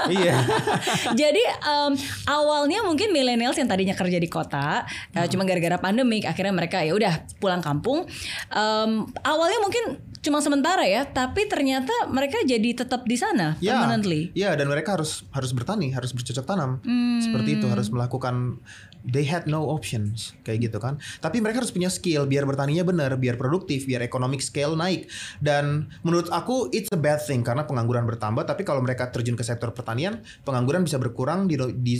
S2: Iya.
S1: Jadi em, awalnya mungkin millennials yang tadinya kerja di kota, eh,
S2: Hmm.
S1: cuma gara-gara pandemik akhirnya mereka ya udah pulang kampung. Em, awalnya mungkin cuma sementara ya, tapi ternyata mereka jadi tetap di sana
S2: Ya,
S1: permanently.
S2: ya dan mereka harus harus bertani, harus bercocok tanam.
S1: Hmm.
S2: Seperti itu harus melakukan they had no options kayak gitu kan. Tapi mereka harus punya skill biar bertaninya benar, biar produktif, biar economic scale naik. Dan menurut aku it's a bad thing karena pengangguran bertambah, tapi kalau mereka terjun ke sektor pertanian, pengangguran bisa berkurang di di,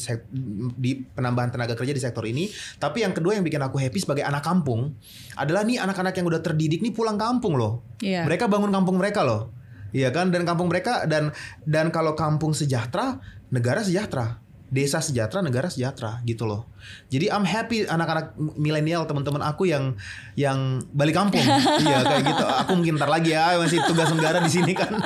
S2: di penambahan tenaga kerja di sektor ini. Tapi yang kedua yang bikin aku happy sebagai anak kampung adalah nih anak-anak yang udah terdidik nih pulang kampung loh.
S1: Iya.
S2: Mereka bangun kampung mereka loh. Iya kan dan kampung mereka dan dan kalau kampung sejahtera, negara sejahtera. Desa sejahtera, negara sejahtera gitu loh. Jadi I'm happy anak-anak milenial teman-teman aku yang yang balik kampung. iya kayak gitu. Aku mungkin ntar lagi ya masih tugas negara di sini kan.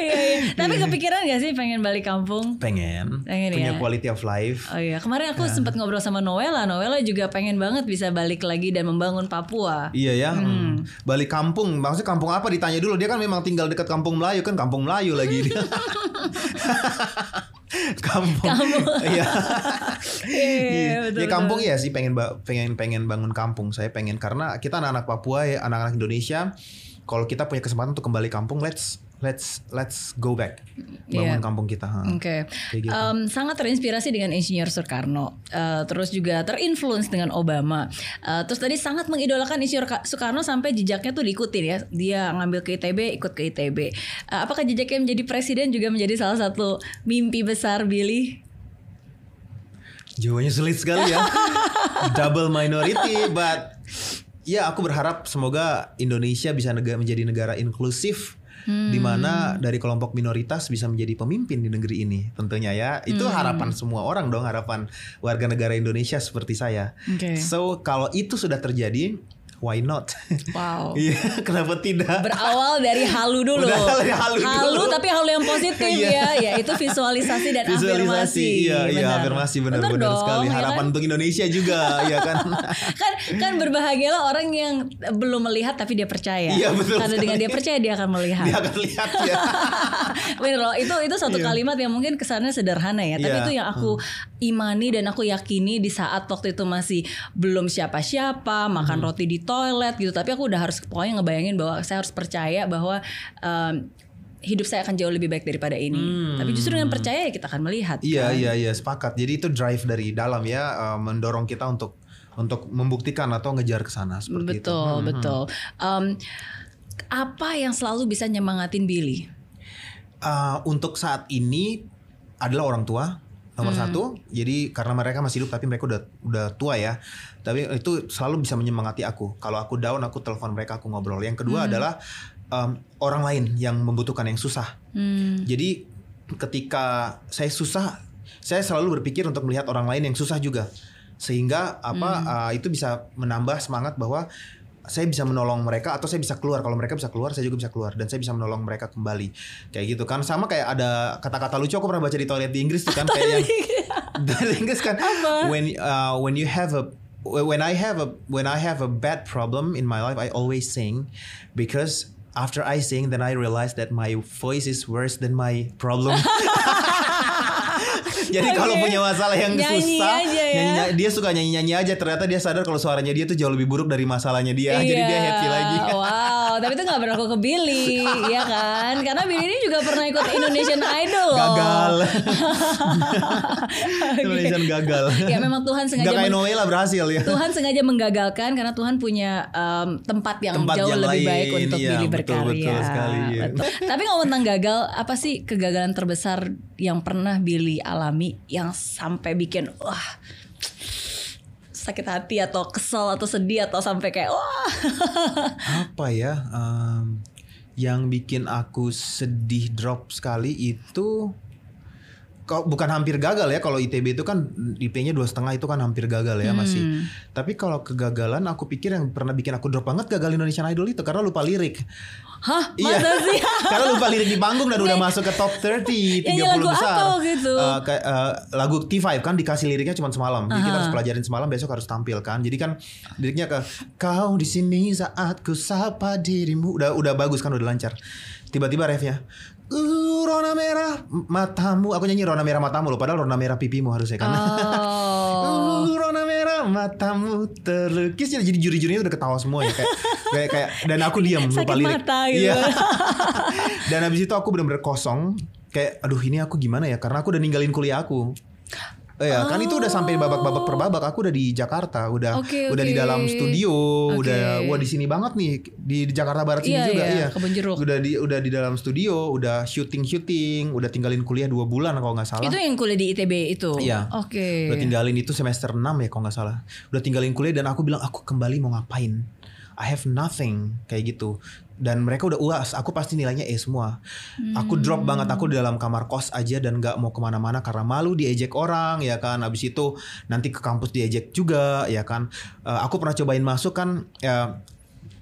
S1: Iya, iya. Tapi kepikiran gak sih pengen balik kampung?
S2: Pengen,
S1: Pengen
S2: punya
S1: ya?
S2: quality of life.
S1: Oh iya, kemarin aku sempat ngobrol sama Noella. Noella juga pengen banget bisa balik lagi dan membangun Papua.
S2: Iya ya, hmm. balik kampung. Maksudnya kampung apa ditanya dulu. Dia kan memang tinggal dekat kampung Melayu kan, kampung Melayu lagi dia. kampung. Iya.
S1: Iya, betul,
S2: ya kampung ya sih pengen pengen pengen bangun kampung. Saya pengen karena kita anak-anak Papua ya, anak-anak Indonesia. Kalau kita punya kesempatan untuk kembali kampung, let's let's let's go back bangun
S1: Iya.
S2: kampung kita.
S1: Oke,
S2: Kayak gitu.
S1: Em, sangat terinspirasi dengan Insinyur Soekarno, Eh, terus juga terinfluence dengan Obama. Eh, terus tadi sangat mengidolakan Insinyur Ka- Soekarno sampai jejaknya tuh diikutin ya. Dia ngambil ke ITB, ikut ke ITB. Eh, apakah jejaknya menjadi presiden juga menjadi salah satu mimpi besar Billy?
S2: Jawabannya sulit sekali ya. Double minority, but ya aku berharap semoga Indonesia bisa nega- menjadi negara inklusif di mana dari kelompok minoritas bisa menjadi pemimpin di negeri ini tentunya ya. Itu harapan semua orang dong, harapan warga negara Indonesia seperti saya.
S1: Oke.
S2: So, kalau itu sudah terjadi, why not?
S1: Wow.
S2: Iya, kenapa tidak?
S1: Berawal dari halu dulu.
S2: Berawal dari halu dulu.
S1: tapi halu yang positif
S2: Iya.
S1: ya, yaitu visualisasi dan
S2: Visualisasi,
S1: afirmasi.
S2: iya, iya,
S1: Benar.
S2: afirmasi benar
S1: Benar
S2: benar
S1: dong,
S2: sekali.
S1: ya
S2: Harapan
S1: kan?
S2: untuk Indonesia juga, ya kan?
S1: kan kan berbahagialah orang yang belum melihat tapi dia percaya.
S2: Iya, betul
S1: Karena dengan
S2: sekali.
S1: dia percaya dia akan melihat.
S2: Dia akan lihat ya.
S1: Bener loh, itu itu satu kalimat yang mungkin kesannya sederhana ya, tapi
S2: Iya.
S1: itu yang aku imani dan aku yakini di saat waktu itu masih belum siapa-siapa, makan
S2: Hmm.
S1: roti di toilet gitu, tapi aku udah harus pokoknya ngebayangin bahwa saya harus percaya bahwa em, hidup saya akan jauh lebih baik daripada ini. Tapi justru dengan percaya ya kita akan melihat.
S2: Hmm. Iya
S1: kan?
S2: iya iya sepakat. Jadi itu drive dari dalam ya eh, mendorong kita untuk untuk membuktikan atau ngejar ke sana seperti itu.
S1: Betul, betul. Em, apa yang selalu bisa nyemangatin Billy?
S2: Eh, untuk saat ini adalah orang tua nomor satu. Jadi karena mereka masih hidup tapi mereka udah udah tua ya. Tapi itu selalu bisa menyemangati aku. Kalau aku down aku telepon mereka aku ngobrol. Yang kedua adalah em, orang lain yang membutuhkan yang susah.
S1: Hmm,
S2: Jadi ketika saya susah, saya selalu berpikir untuk melihat orang lain yang susah juga, sehingga apa uh, itu bisa menambah semangat bahwa saya bisa menolong mereka atau saya bisa keluar. Kalau mereka bisa keluar, saya juga bisa keluar dan saya bisa menolong mereka kembali. Kayak gitu kan. Sama kayak ada kata-kata lucu aku pernah baca di toilet di Inggris tuh kan kayak yang dari Inggris kan when uh, when you have a when I have a when I have a bad problem in my life I always sing because after I sing then I realize that my voice is worse than my problem. Jadi kalau
S1: Oke.
S2: punya masalah yang
S1: Nyanyi
S2: susah,
S1: aja ya.
S2: nyanyi- dia suka nyanyi-nyanyi aja. Ternyata dia sadar kalau suaranya dia tuh jauh lebih buruk dari masalahnya dia. Jadi dia
S1: Iya.
S2: happy lagi.
S1: Wow, tapi itu gak berlaku ke Billy, ya kan? Karena Billy ini juga pernah ikut Indonesian Idol loh.
S2: Gagal.
S1: Oke.
S2: Indonesian gagal.
S1: Ya memang Tuhan sengaja
S2: Gak kayak Noella berhasil ya.
S1: Tuhan sengaja menggagalkan karena Tuhan punya em, tempat yang
S2: Tempat
S1: jauh
S2: yang
S1: lebih
S2: lain,
S1: baik untuk
S2: iya,
S1: Billy
S2: betul,
S1: berkarya.
S2: betul sekali, iya.
S1: Betul. Tapi ngomong tentang gagal, apa sih kegagalan terbesar yang pernah Billy alami yang sampai bikin wah sakit hati atau kesel atau sedih atau sampai kayak wah.
S2: Apa ya em, yang bikin aku sedih drop sekali itu kok bukan hampir gagal ya kalau ITB itu kan IP-nya dua setengah itu kan hampir gagal ya masih.
S1: Hmm.
S2: tapi kalau kegagalan aku pikir yang pernah bikin aku drop banget gagal Indonesian Idol itu karena lupa lirik
S1: hah
S2: Iya.
S1: masa sih
S2: karena lupa lirik di panggung dan udah masuk ke top 30 30
S1: Nyanyi lagu
S2: besar.
S1: apa waktu itu?
S2: Eh, kayak, eh, lagu T5 kan dikasih liriknya cuma semalam. Jadi kita harus pelajarin semalam besok harus tampil kan. Jadi kan liriknya ke kau di sini saat ku sapa dirimu. Udah udah bagus kan udah lancar. Tiba-tiba refnya Uh, rona merah matamu. Aku nyanyi rona merah matamu loh. Padahal rona merah pipimu harusnya kan.
S1: oh
S2: Uh, matamu terlukis jadi juri-jurinya udah ketawa semua ya kayak kayak, kayak dan aku diam lupa lirik.
S1: mata gitu.
S2: Iya. dan habis itu aku benar-benar kosong kayak aduh ini aku gimana ya karena aku udah ninggalin kuliah aku. Eh, ya, kan itu udah sampai babak-babak per babak. Aku udah di Jakarta, udah
S1: Oke,
S2: udah di dalam studio,
S1: Oke.
S2: udah wah di sini banget nih di, di Jakarta Barat sini
S1: Iya,
S2: juga
S1: iya,
S2: iya. Udah di udah di dalam studio, udah syuting syuting, udah tinggalin kuliah dua bulan kalau nggak salah.
S1: Itu yang kuliah di ITB itu.
S2: Iya.
S1: Oke.
S2: Udah tinggalin itu semester 6 ya kalau nggak salah. Udah tinggalin kuliah dan aku bilang aku kembali mau ngapain? I have nothing kayak gitu. Dan mereka udah uas, aku pasti nilainya E semua. Aku drop banget, aku di dalam kamar kos aja dan nggak mau ke mana-mana karena malu diejek orang ya kan. Abis itu nanti ke kampus diejek juga ya kan. Eh, aku pernah cobain masuk kan ya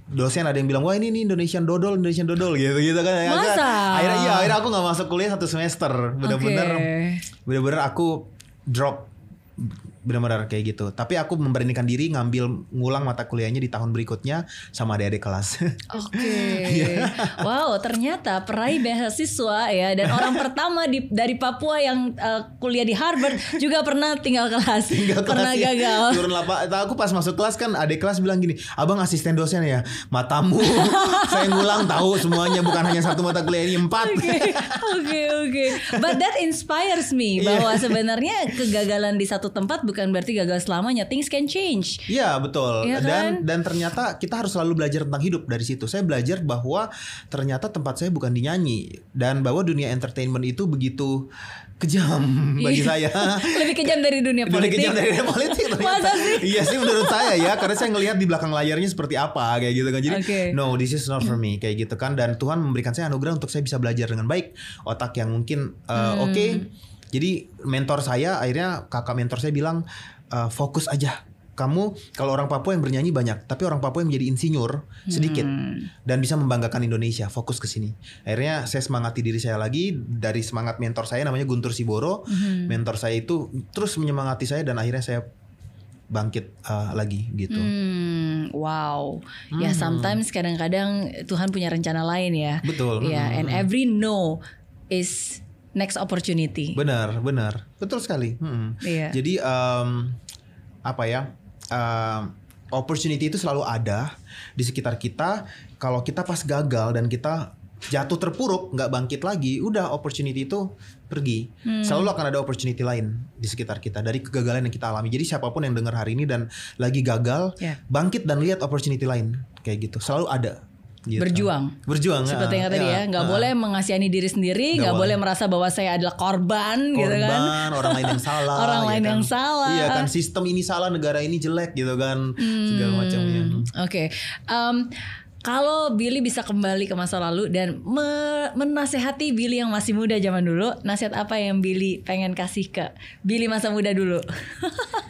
S2: dosen ada yang bilang wah ini nih Indonesian dodol Indonesian dodol gitu gitu kan
S1: Masa?
S2: akhirnya iya akhirnya aku nggak masuk kuliah satu semester bener-bener
S1: Oke.
S2: bener-bener aku drop benar-benar kayak gitu. Tapi aku memberanikan diri ngambil ngulang mata kuliahnya di tahun berikutnya sama adik-adik kelas.
S1: Oke.
S2: Iya.
S1: wow, ternyata peraih beasiswa ya dan orang pertama di dari Papua yang eh, kuliah di Harvard juga pernah tinggal kelas.
S2: Tinggal kelas
S1: pernah
S2: ya,
S1: gagal.
S2: Turun lapa. Aku pas masuk kelas kan adik kelas bilang gini, "Abang asisten dosen ya. Matamu saya ngulang tahu semuanya bukan hanya satu mata kuliah ini empat."
S1: Oke, oke, oke. But that inspires me
S2: Iya.
S1: bahwa sebenarnya kegagalan di satu tempat bukan berarti gagal selamanya. Things can change.
S2: Iya betul
S1: Iya
S2: dan
S1: kan?
S2: dan ternyata kita harus selalu belajar tentang hidup dari situ. Saya belajar bahwa ternyata tempat saya bukan di nyanyi dan bahwa dunia entertainment itu begitu kejam bagi saya.
S1: Lebih kejam dari dunia politik.
S2: kejam dari dunia politik.
S1: Masa sih?
S2: Iya sih menurut saya ya karena saya ngelihat di belakang layarnya seperti apa kayak gitu kan. Jadi
S1: Oke.
S2: no this is not for me kayak gitu kan dan Tuhan memberikan saya anugerah untuk saya bisa belajar dengan baik otak yang mungkin uh,
S1: Hmm.
S2: oke. Jadi mentor saya akhirnya kakak mentor saya bilang uh, fokus aja. Kamu kalau orang Papua yang bernyanyi banyak, tapi orang Papua yang menjadi insinyur sedikit
S1: Hmm.
S2: dan bisa membanggakan Indonesia. Fokus ke sini. Akhirnya saya semangati diri saya lagi dari semangat mentor saya namanya Guntur Siboro.
S1: Hmm.
S2: Mentor saya itu terus menyemangati saya dan akhirnya saya bangkit uh, lagi gitu.
S1: Hmm, wow. Ya sometimes kadang-kadang Tuhan punya rencana lain ya.
S2: Betul.
S1: Ya,
S2: Hmm,
S1: and every no is next opportunity.
S2: Benar, benar. Betul sekali. Mm-mm.
S1: Iya.
S2: Jadi em, apa ya? em, opportunity itu selalu ada di sekitar kita. Kalau kita pas gagal dan kita jatuh terpuruk, nggak bangkit lagi, udah opportunity itu pergi.
S1: Hmm.
S2: Selalu akan ada opportunity lain di sekitar kita dari kegagalan yang kita alami. Jadi siapa pun yang dengar hari ini dan lagi gagal,
S1: Ya.
S2: bangkit dan lihat opportunity lain kayak gitu. Selalu ada. Gitu.
S1: Berjuang.
S2: Berjuang.
S1: Seperti yang
S2: ah,
S1: tadi ya, nggak
S2: ah.
S1: boleh mengasihani diri sendiri,
S2: Nggak boleh.
S1: boleh merasa bahwa saya adalah korban, gitu kan.
S2: korban, orang lain yang salah,
S1: Orang
S2: ya
S1: lain
S2: kan?
S1: yang salah.
S2: Iya kan sistem ini salah, negara ini jelek gitu kan, segala macamnya.
S1: Hmm, Oke, Em, kalau Billy bisa kembali ke masa lalu dan me- menasehati Billy yang masih muda zaman dulu, nasihat apa yang Billy pengen kasih ke Billy masa muda dulu?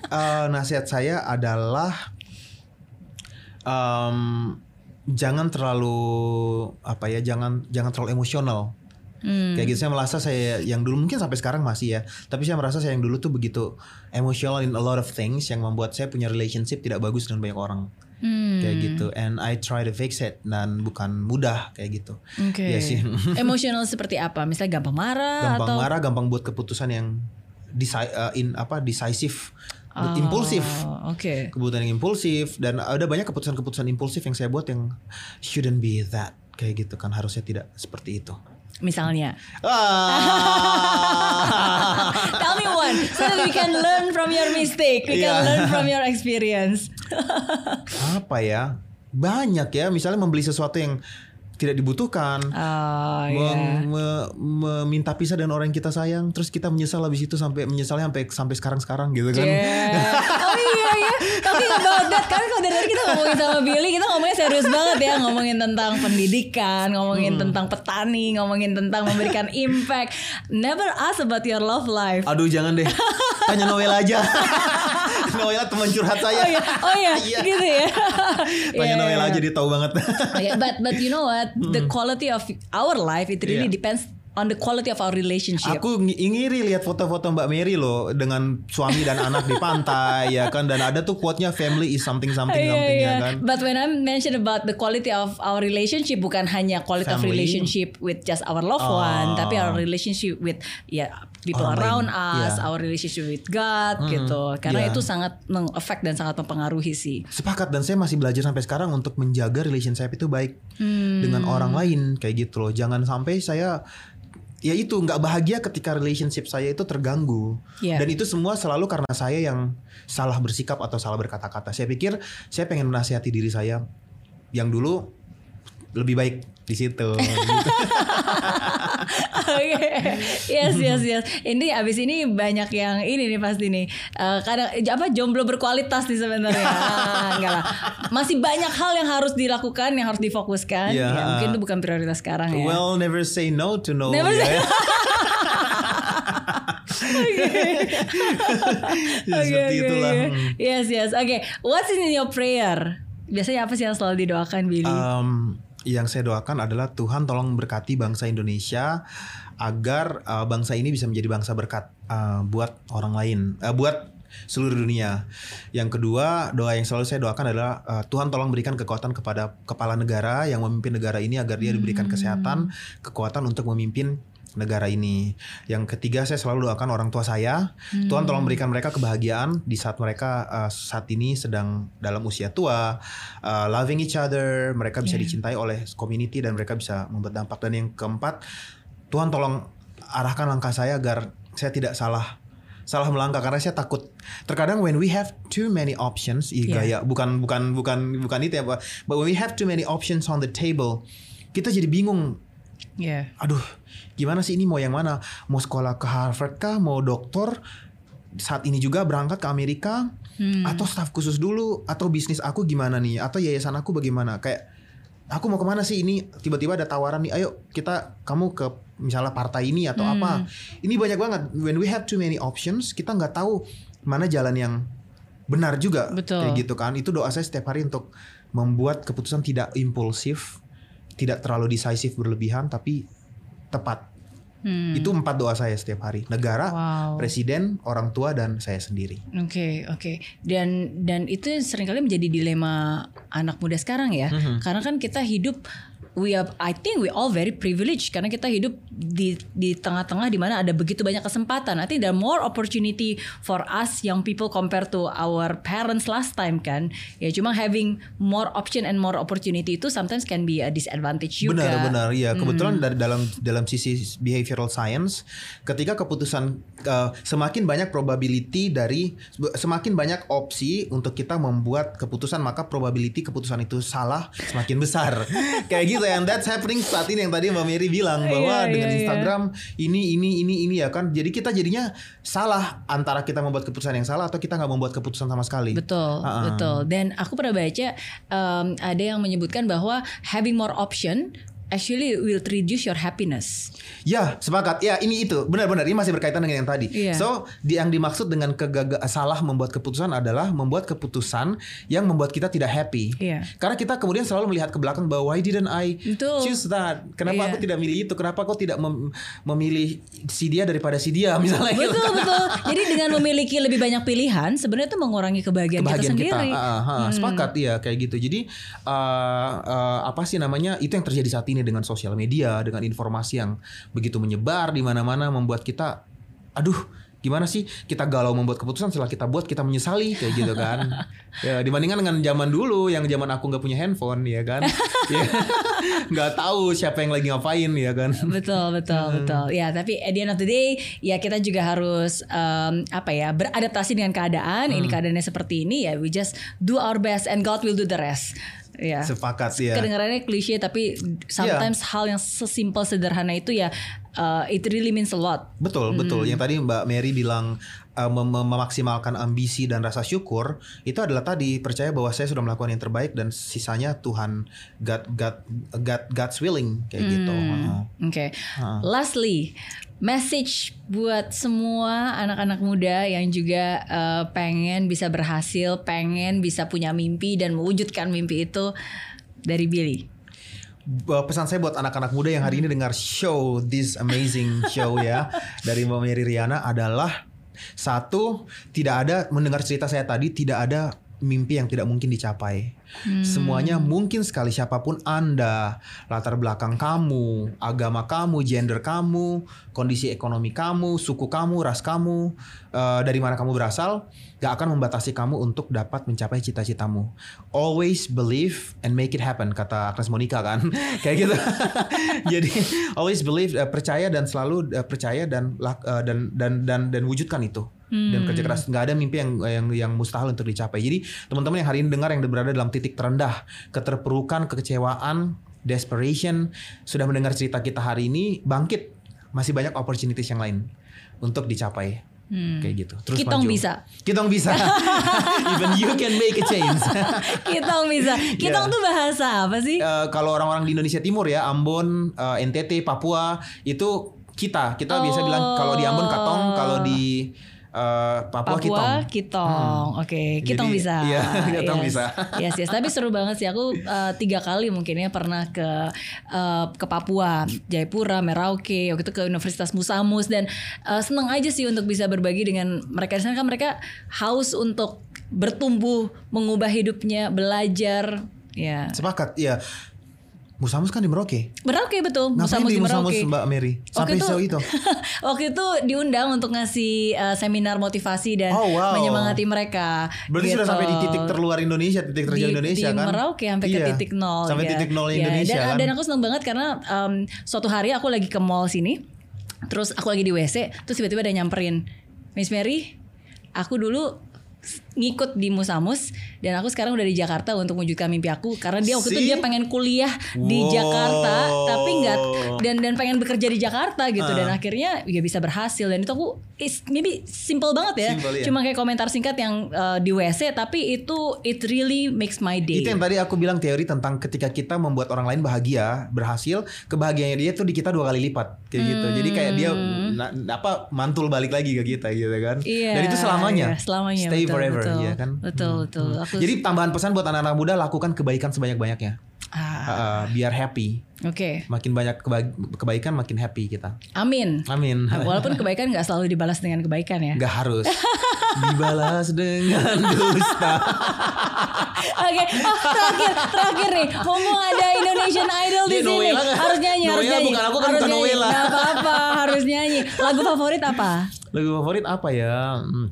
S2: Eh, nasihat saya adalah em, jangan terlalu apa ya, jangan jangan terlalu emosional.
S1: Hmm.
S2: Kayak gitu saya merasa saya yang dulu mungkin sampai sekarang masih ya, tapi saya merasa saya yang dulu tuh begitu emotional in a lot of things yang membuat saya punya relationship tidak bagus dengan banyak orang.
S1: Hmm.
S2: Kayak gitu and I try to fix it dan bukan mudah kayak gitu.
S1: Oke.
S2: Iya sih.
S1: Emosional seperti apa? Misalnya gampang marah
S2: gampang
S1: atau
S2: marah, gampang buat keputusan yang deci- uh, in apa decisive,
S1: Oh,
S2: impulsif.
S1: Oke.
S2: Keputusan yang impulsif dan ada banyak keputusan-keputusan impulsif yang saya buat yang shouldn't be that kayak gitu kan harusnya tidak seperti itu.
S1: Misalnya.
S2: Ah.
S1: Tell me one so that we can learn from your mistake. We can
S2: Iya.
S1: learn from your experience.
S2: apa ya? Banyak ya, misalnya membeli sesuatu yang tidak dibutuhkan.
S1: Oh.
S2: Mem- me- meminta pisah dengan orang yang kita sayang terus kita menyesal habis itu sampai menyesalnya sampai sampai sekarang-sekarang gitu kan.
S1: Yeah. Oh iya ya. Tapi about that kan kalau dari kita ngomongin sama Billy kita ngomongnya serius banget ya ngomongin tentang pendidikan, ngomongin
S2: Hmm.
S1: tentang petani, ngomongin tentang memberikan impact. Never ask about your love life.
S2: Aduh jangan deh. Tanya Noel aja. Noel teman curhat saya.
S1: Oh iya, oh iya,
S2: Iya.
S1: gitu ya.
S2: Tanya
S1: Iya,
S2: Noel
S1: iya.
S2: aja dia tahu banget.
S1: Okay, but but you know what? The quality of our life it really
S2: Iya.
S1: depends on the quality of our relationship.
S2: Aku ng- ngiri lihat foto-foto Mbak Mary loh dengan suami dan anak di pantai ya kan dan ada tuh quote-nya family is something something
S1: Iya,
S2: something
S1: iya.
S2: ya kan.
S1: But when I mention about the quality of our relationship bukan hanya quality of
S2: Family.
S1: relationship with just our loved
S2: Oh.
S1: one, tapi our relationship with ya people
S2: Orang
S1: around
S2: lain.
S1: us,
S2: Iya.
S1: our relationship with God gitu. Karena
S2: Iya.
S1: itu sangat meng-affect dan sangat mempengaruhi sih.
S2: Sepakat dan saya masih belajar sampai sekarang untuk menjaga relationship itu baik
S1: Hmm.
S2: dengan orang lain kayak gitu loh. Jangan sampai saya ya itu nggak bahagia ketika relationship saya itu terganggu.
S1: Iya.
S2: Dan itu semua selalu karena saya yang salah bersikap atau salah berkata-kata. Saya pikir saya pengen menasihati diri saya yang dulu lebih baik di situ. gitu.
S1: Oke, yes yes yes. Ini abis ini banyak yang ini nih pasti nih. Eh, kadang apa jomblo berkualitas nih sebenarnya. Ah, enggak lah. Masih banyak hal yang harus dilakukan, yang harus difokuskan.
S2: Iya.
S1: Ya, mungkin itu bukan prioritas sekarang ya.
S2: Well, never say no to no.
S1: Never
S2: ya.
S1: say-
S2: Ya,
S1: Oke,
S2: seperti itulah.
S1: oke.
S2: Hmm.
S1: Yes yes. Oke, what's in your prayer? Biasanya apa sih yang selalu didoakan Billy?
S2: Um, yang saya doakan adalah Tuhan tolong berkati bangsa Indonesia agar uh, bangsa ini bisa menjadi bangsa berkat uh, buat orang lain, uh, buat seluruh dunia. Yang kedua, doa yang selalu saya doakan adalah uh, Tuhan tolong berikan kekuatan kepada kepala negara yang memimpin negara ini agar dia diberikan kesehatan, kekuatan untuk memimpin negara ini. Yang ketiga, saya selalu doakan orang tua saya. Tuhan tolong berikan mereka kebahagiaan di saat mereka uh, saat ini sedang dalam usia tua, uh, loving each other, mereka bisa dicintai oleh community dan mereka bisa membuat dampak. Dan yang keempat, Tuhan tolong arahkan langkah saya agar saya tidak salah salah melangkah karena saya takut. Terkadang when we have too many options, ih
S1: Yeah.
S2: gaya bukan bukan bukan bukan itu ya, but when we have too many options on the table, kita jadi bingung
S1: Yeah.
S2: aduh gimana sih ini? Mau yang mana? Mau sekolah ke Harvard kah? Mau doktor? Saat ini juga berangkat ke Amerika?
S1: Hmm.
S2: atau staf khusus dulu? Atau bisnis aku gimana nih? Atau yayasan aku bagaimana? Kayak aku mau ke mana sih? Ini tiba-tiba ada tawaran nih ayo kita kamu ke misalnya partai ini atau
S1: Hmm.
S2: apa. Ini banyak banget. When we have too many options kita nggak tahu mana jalan yang benar juga.
S1: Betul.
S2: kayak gitu kan. Itu doa saya setiap hari untuk membuat keputusan tidak impulsif tidak terlalu decisive berlebihan tapi tepat
S1: Hmm.
S2: itu empat doa saya setiap hari negara
S1: Wow.
S2: presiden orang tua dan saya sendiri
S1: Oke oke dan dan itu sering kali menjadi dilema anak muda sekarang ya
S2: Mhm.
S1: karena kan kita hidup we are I think we all very privileged karena kita hidup di di tengah-tengah di mana ada begitu banyak kesempatan. I think there are more opportunity for us young people compared to our parents last time kan. Ya cuma having more option and more opportunity itu sometimes can be a disadvantage juga.
S2: Benar, benar.
S1: Hmm.
S2: kebetulan dari dalam dalam sisi behavioral science, ketika keputusan uh, semakin banyak probability dari semakin banyak opsi untuk kita membuat keputusan, maka probability keputusan itu salah semakin besar. Kayak gitu and that's happening saat ini yang tadi Mbak Mary bilang bahwa
S1: Iya,
S2: dengan
S1: iya, iya.
S2: Instagram ini ini ini ini ya kan. Jadi kita jadinya salah antara kita membuat keputusan yang salah atau kita nggak membuat keputusan sama sekali.
S1: Betul,
S2: Ha-ha.
S1: betul. Dan aku pernah baca um, ada yang menyebutkan bahwa having more option actually will reduce your happiness.
S2: Ya, sepakat. Ya, ini itu. Benar-benar ini masih berkaitan dengan yang tadi.
S1: Iya.
S2: So, di, yang dimaksud dengan kegagal salah membuat keputusan adalah membuat keputusan yang membuat kita tidak happy.
S1: Iya.
S2: Karena kita kemudian selalu melihat ke belakang bahwa why didn't I
S1: Betul.
S2: choose that? Kenapa
S1: Iya.
S2: aku tidak milih itu? Kenapa aku tidak mem- memilih si dia daripada si dia misalnya gitu
S1: Betul
S2: kan.
S1: betul. Jadi dengan memiliki lebih banyak pilihan sebenarnya itu mengurangi kebahagiaan,
S2: kebahagiaan
S1: kita
S2: kita,
S1: sendiri.
S2: Ah, ah, ah, sepakat ya kayak gitu. Jadi uh, uh, apa sih namanya itu yang terjadi saat ini dengan sosial media, dengan informasi yang begitu menyebar di mana-mana membuat kita, aduh gimana sih kita galau membuat keputusan setelah kita buat kita menyesali kayak gitu kan ya dibandingkan dengan zaman dulu yang zaman aku nggak punya handphone ya kan Ya, nggak tahu siapa yang lagi ngapain ya kan
S1: Betul betul betul. Ya tapi at the end of the day ya kita juga harus um, apa ya beradaptasi dengan keadaan. Ini keadaannya seperti ini ya we just do our best and God will do the rest. Ya.
S2: sepakat ya
S1: Kedengarannya klise tapi sometimes hal yang sesimpel sederhana itu ya uh, it really means a lot.
S2: Betul, betul. Yang tadi Mbak Mary bilang uh, mem- mem- memaksimalkan ambisi dan rasa syukur itu adalah tadi percaya bahwa saya sudah melakukan yang terbaik dan sisanya Tuhan God God God God's willing kayak gitu. Heeh.
S1: Oke. Lastly, message buat semua anak-anak muda yang juga uh, pengen bisa berhasil, pengen bisa punya mimpi dan mewujudkan mimpi itu dari Billy.
S2: B- Pesan saya buat anak-anak muda yang hari ini dengar show this amazing show ya dari Mbak Mary Riana adalah satu tidak ada mendengar cerita saya tadi tidak ada mimpi yang tidak mungkin dicapai.
S1: Hmm.
S2: Semuanya mungkin sekali siapa pun Anda, latar belakang kamu, agama kamu, gender kamu, kondisi ekonomi kamu, suku kamu, ras kamu, eh, dari mana kamu berasal, gak akan membatasi kamu untuk dapat mencapai cita-citamu. Always believe and make it happen kata Agnes Monica kan, kayak gitu. Jadi always believe, eh, percaya dan selalu eh, percaya dan eh, dan dan dan dan wujudkan itu dan kerja keras nggak ada mimpi yang yang yang mustahil untuk dicapai jadi teman-teman yang hari ini dengar yang berada dalam titik terendah keterpurukan kekecewaan desperation sudah mendengar cerita kita hari ini bangkit masih banyak opportunities yang lain untuk dicapai kayak gitu terus
S1: Kitong
S2: maju.
S1: bisa.
S2: kitong bisa even you can make a change
S1: Kitong bisa. Kitong
S2: Yeah.
S1: tuh bahasa apa sih?
S2: Eh, kalau orang-orang di Indonesia Timur ya Ambon eh, NTT Papua itu kita kita biasa bilang kalau di Ambon katong kalau di eh, Papua,
S1: Papua,
S2: kitong
S1: Kitong. Oke, Kitong
S2: Jadi,
S1: bisa.
S2: iya, Kitong
S1: Yes.
S2: bisa.
S1: yes, yes. Tapi seru banget sih. Aku eh, tiga kali mungkin ya pernah ke eh, ke Papua, Jayapura, Merauke, waktu itu ke Universitas Musamus dan eh, seneng aja sih untuk bisa berbagi dengan mereka. Di sana kan mereka haus untuk bertumbuh, mengubah hidupnya, belajar. Ya.
S2: Sepakat, ya. Musamus kan di Merauke.
S1: Merauke betul.
S2: Ngapain
S1: Musamus
S2: di Musamus
S1: Merauke.
S2: Mbak Mary? Sampai
S1: Waktu itu,
S2: itu.
S1: waktu itu diundang untuk ngasih uh, seminar motivasi dan
S2: Oh, wow.
S1: menyemangati mereka.
S2: Berarti sudah
S1: gitu.
S2: sampai di titik terluar Indonesia, titik terjauh
S1: di,
S2: Indonesia
S1: di
S2: kan?
S1: Merauke sampai ke
S2: Iya,
S1: titik nol
S2: Sampai
S1: ya.
S2: titik nol
S1: Ya,
S2: Indonesia
S1: dan,
S2: kan?
S1: dan aku seneng banget karena um, suatu hari aku lagi ke mall sini terus aku lagi di WC terus tiba-tiba ada nyamperin Miss Mary aku dulu ngikut di Musamus dan aku sekarang udah di Jakarta untuk mewujudkan mimpi aku karena dia waktu itu
S2: See?
S1: dia pengen kuliah di
S2: Wow.
S1: Jakarta tapi nggak dan dan pengen bekerja di Jakarta gitu dan
S2: Ah.
S1: akhirnya ya bisa berhasil dan itu aku is maybe simple banget ya
S2: Simple, ya.
S1: cuma kayak komentar singkat yang uh, di WC tapi itu it really makes my day
S2: Itu yang tadi aku bilang teori tentang ketika kita membuat orang lain bahagia, berhasil, kebahagiaannya dia tuh di kita dua kali lipat kayak gitu. Jadi kayak dia na- apa mantul balik lagi ke kita gitu kan.
S1: Hmm. Iya,
S2: Dan itu selamanya.
S1: iya, selamanya,
S2: Stay
S1: betul,
S2: forever
S1: betul.
S2: Ya kan.
S1: Betul, betul. Aku-
S2: Jadi tambahan pesan buat anak-anak muda lakukan kebaikan sebanyak-banyaknya.
S1: Ah,
S2: Uh, biar happy.
S1: Oke,
S2: Makin banyak keba- kebaikan makin happy kita.
S1: amin.
S2: Amin.
S1: Nah, Walaupun kebaikan nggak selalu dibalas dengan kebaikan ya.
S2: Gak harus dibalas dengan dusta.
S1: Oke, oh, terakhir, terakhir nih. Mumpung ada Indonesian Idol di sini,
S2: Noella nggak?
S1: harus nyanyi, harus nyanyi.
S2: bukan aku kan
S1: harus
S2: bukan
S1: nyanyi. Nggak apa-apa, harus nyanyi. Lagu favorit apa?
S2: Lagu favorit apa ya? Hmm.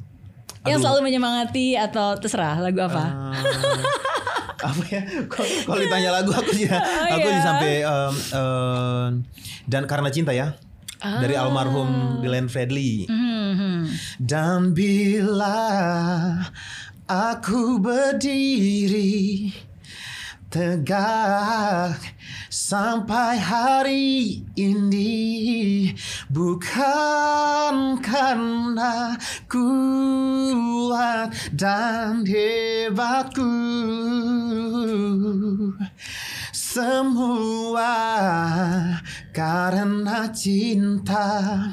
S1: Yang
S2: Aduh.
S1: selalu menyemangati atau terserah lagu apa?
S2: Eh, apa ya? Kalau ditanya lagu aku sih, aku
S1: iya.
S2: sih sampai em, em, dan karena cinta ya dari almarhum Glenn Fredly.
S1: Hmm, hmm.
S2: Dan bila aku berdiri tegak sampai hari ini bukan karena kuat dan hebatku. Semua karena cinta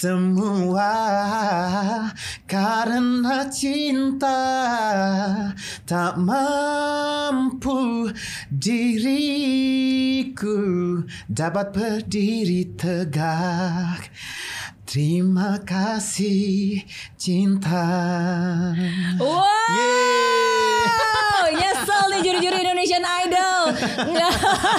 S2: semua karena cinta tak mampu diriku dapat berdiri tegak. Terima kasih cinta.
S1: Wow. Nyesel nih juri-juri Indonesian Idol Nggak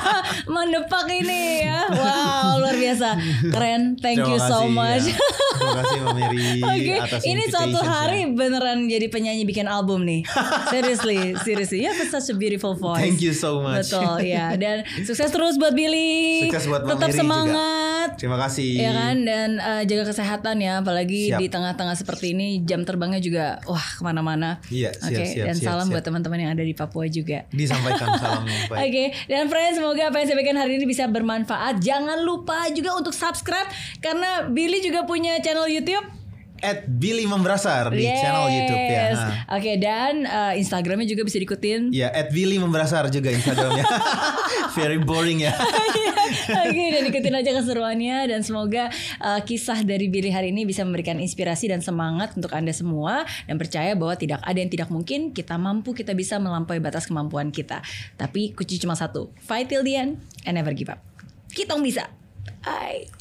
S1: mendepak ini ya Wow luar biasa Keren Thank you so
S2: kasih,
S1: much
S2: ya. Terima kasih Mbak Mary atas
S1: ini suatu
S2: invitations-nya.
S1: hari beneran jadi penyanyi bikin album nih. Seriously, seriously. You have such a beautiful voice.
S2: Thank you so much.
S1: Betul, ya. Dan sukses terus buat Billy.
S2: Sukses buat Mbak
S1: Tetap
S2: Mary juga.
S1: semangat.
S2: Terima kasih.
S1: Ya kan dan eh, jaga kesehatan ya apalagi
S2: Siap.
S1: di tengah-tengah seperti ini jam terbangnya juga wah ke
S2: mana-mana. Iya,
S1: Oke
S2: siap,
S1: dan
S2: siap,
S1: salam
S2: siap.
S1: buat teman-teman yang ada di Papua juga.
S2: Disampaikan salamnya.
S1: Oke, dan friends semoga apa yang saya berikan hari ini bisa bermanfaat. Jangan lupa juga untuk subscribe karena Billy juga punya channel YouTube.
S2: At Billy Membrasar di channel YouTube ya. Nah.
S1: Oke, dan uh, Instagramnya juga bisa diikutin.
S2: Ya, at Billy Membrasar juga Instagramnya. Very boring ya.
S1: Oke, dan ikutin aja keseruannya dan semoga uh, kisah dari Billy hari ini bisa memberikan inspirasi dan semangat untuk Anda semua dan percaya bahwa tidak ada yang tidak mungkin, kita mampu, kita bisa melampaui batas kemampuan kita. Tapi kunci cuma satu, fight till the end and never give up. Kita bisa. Bye.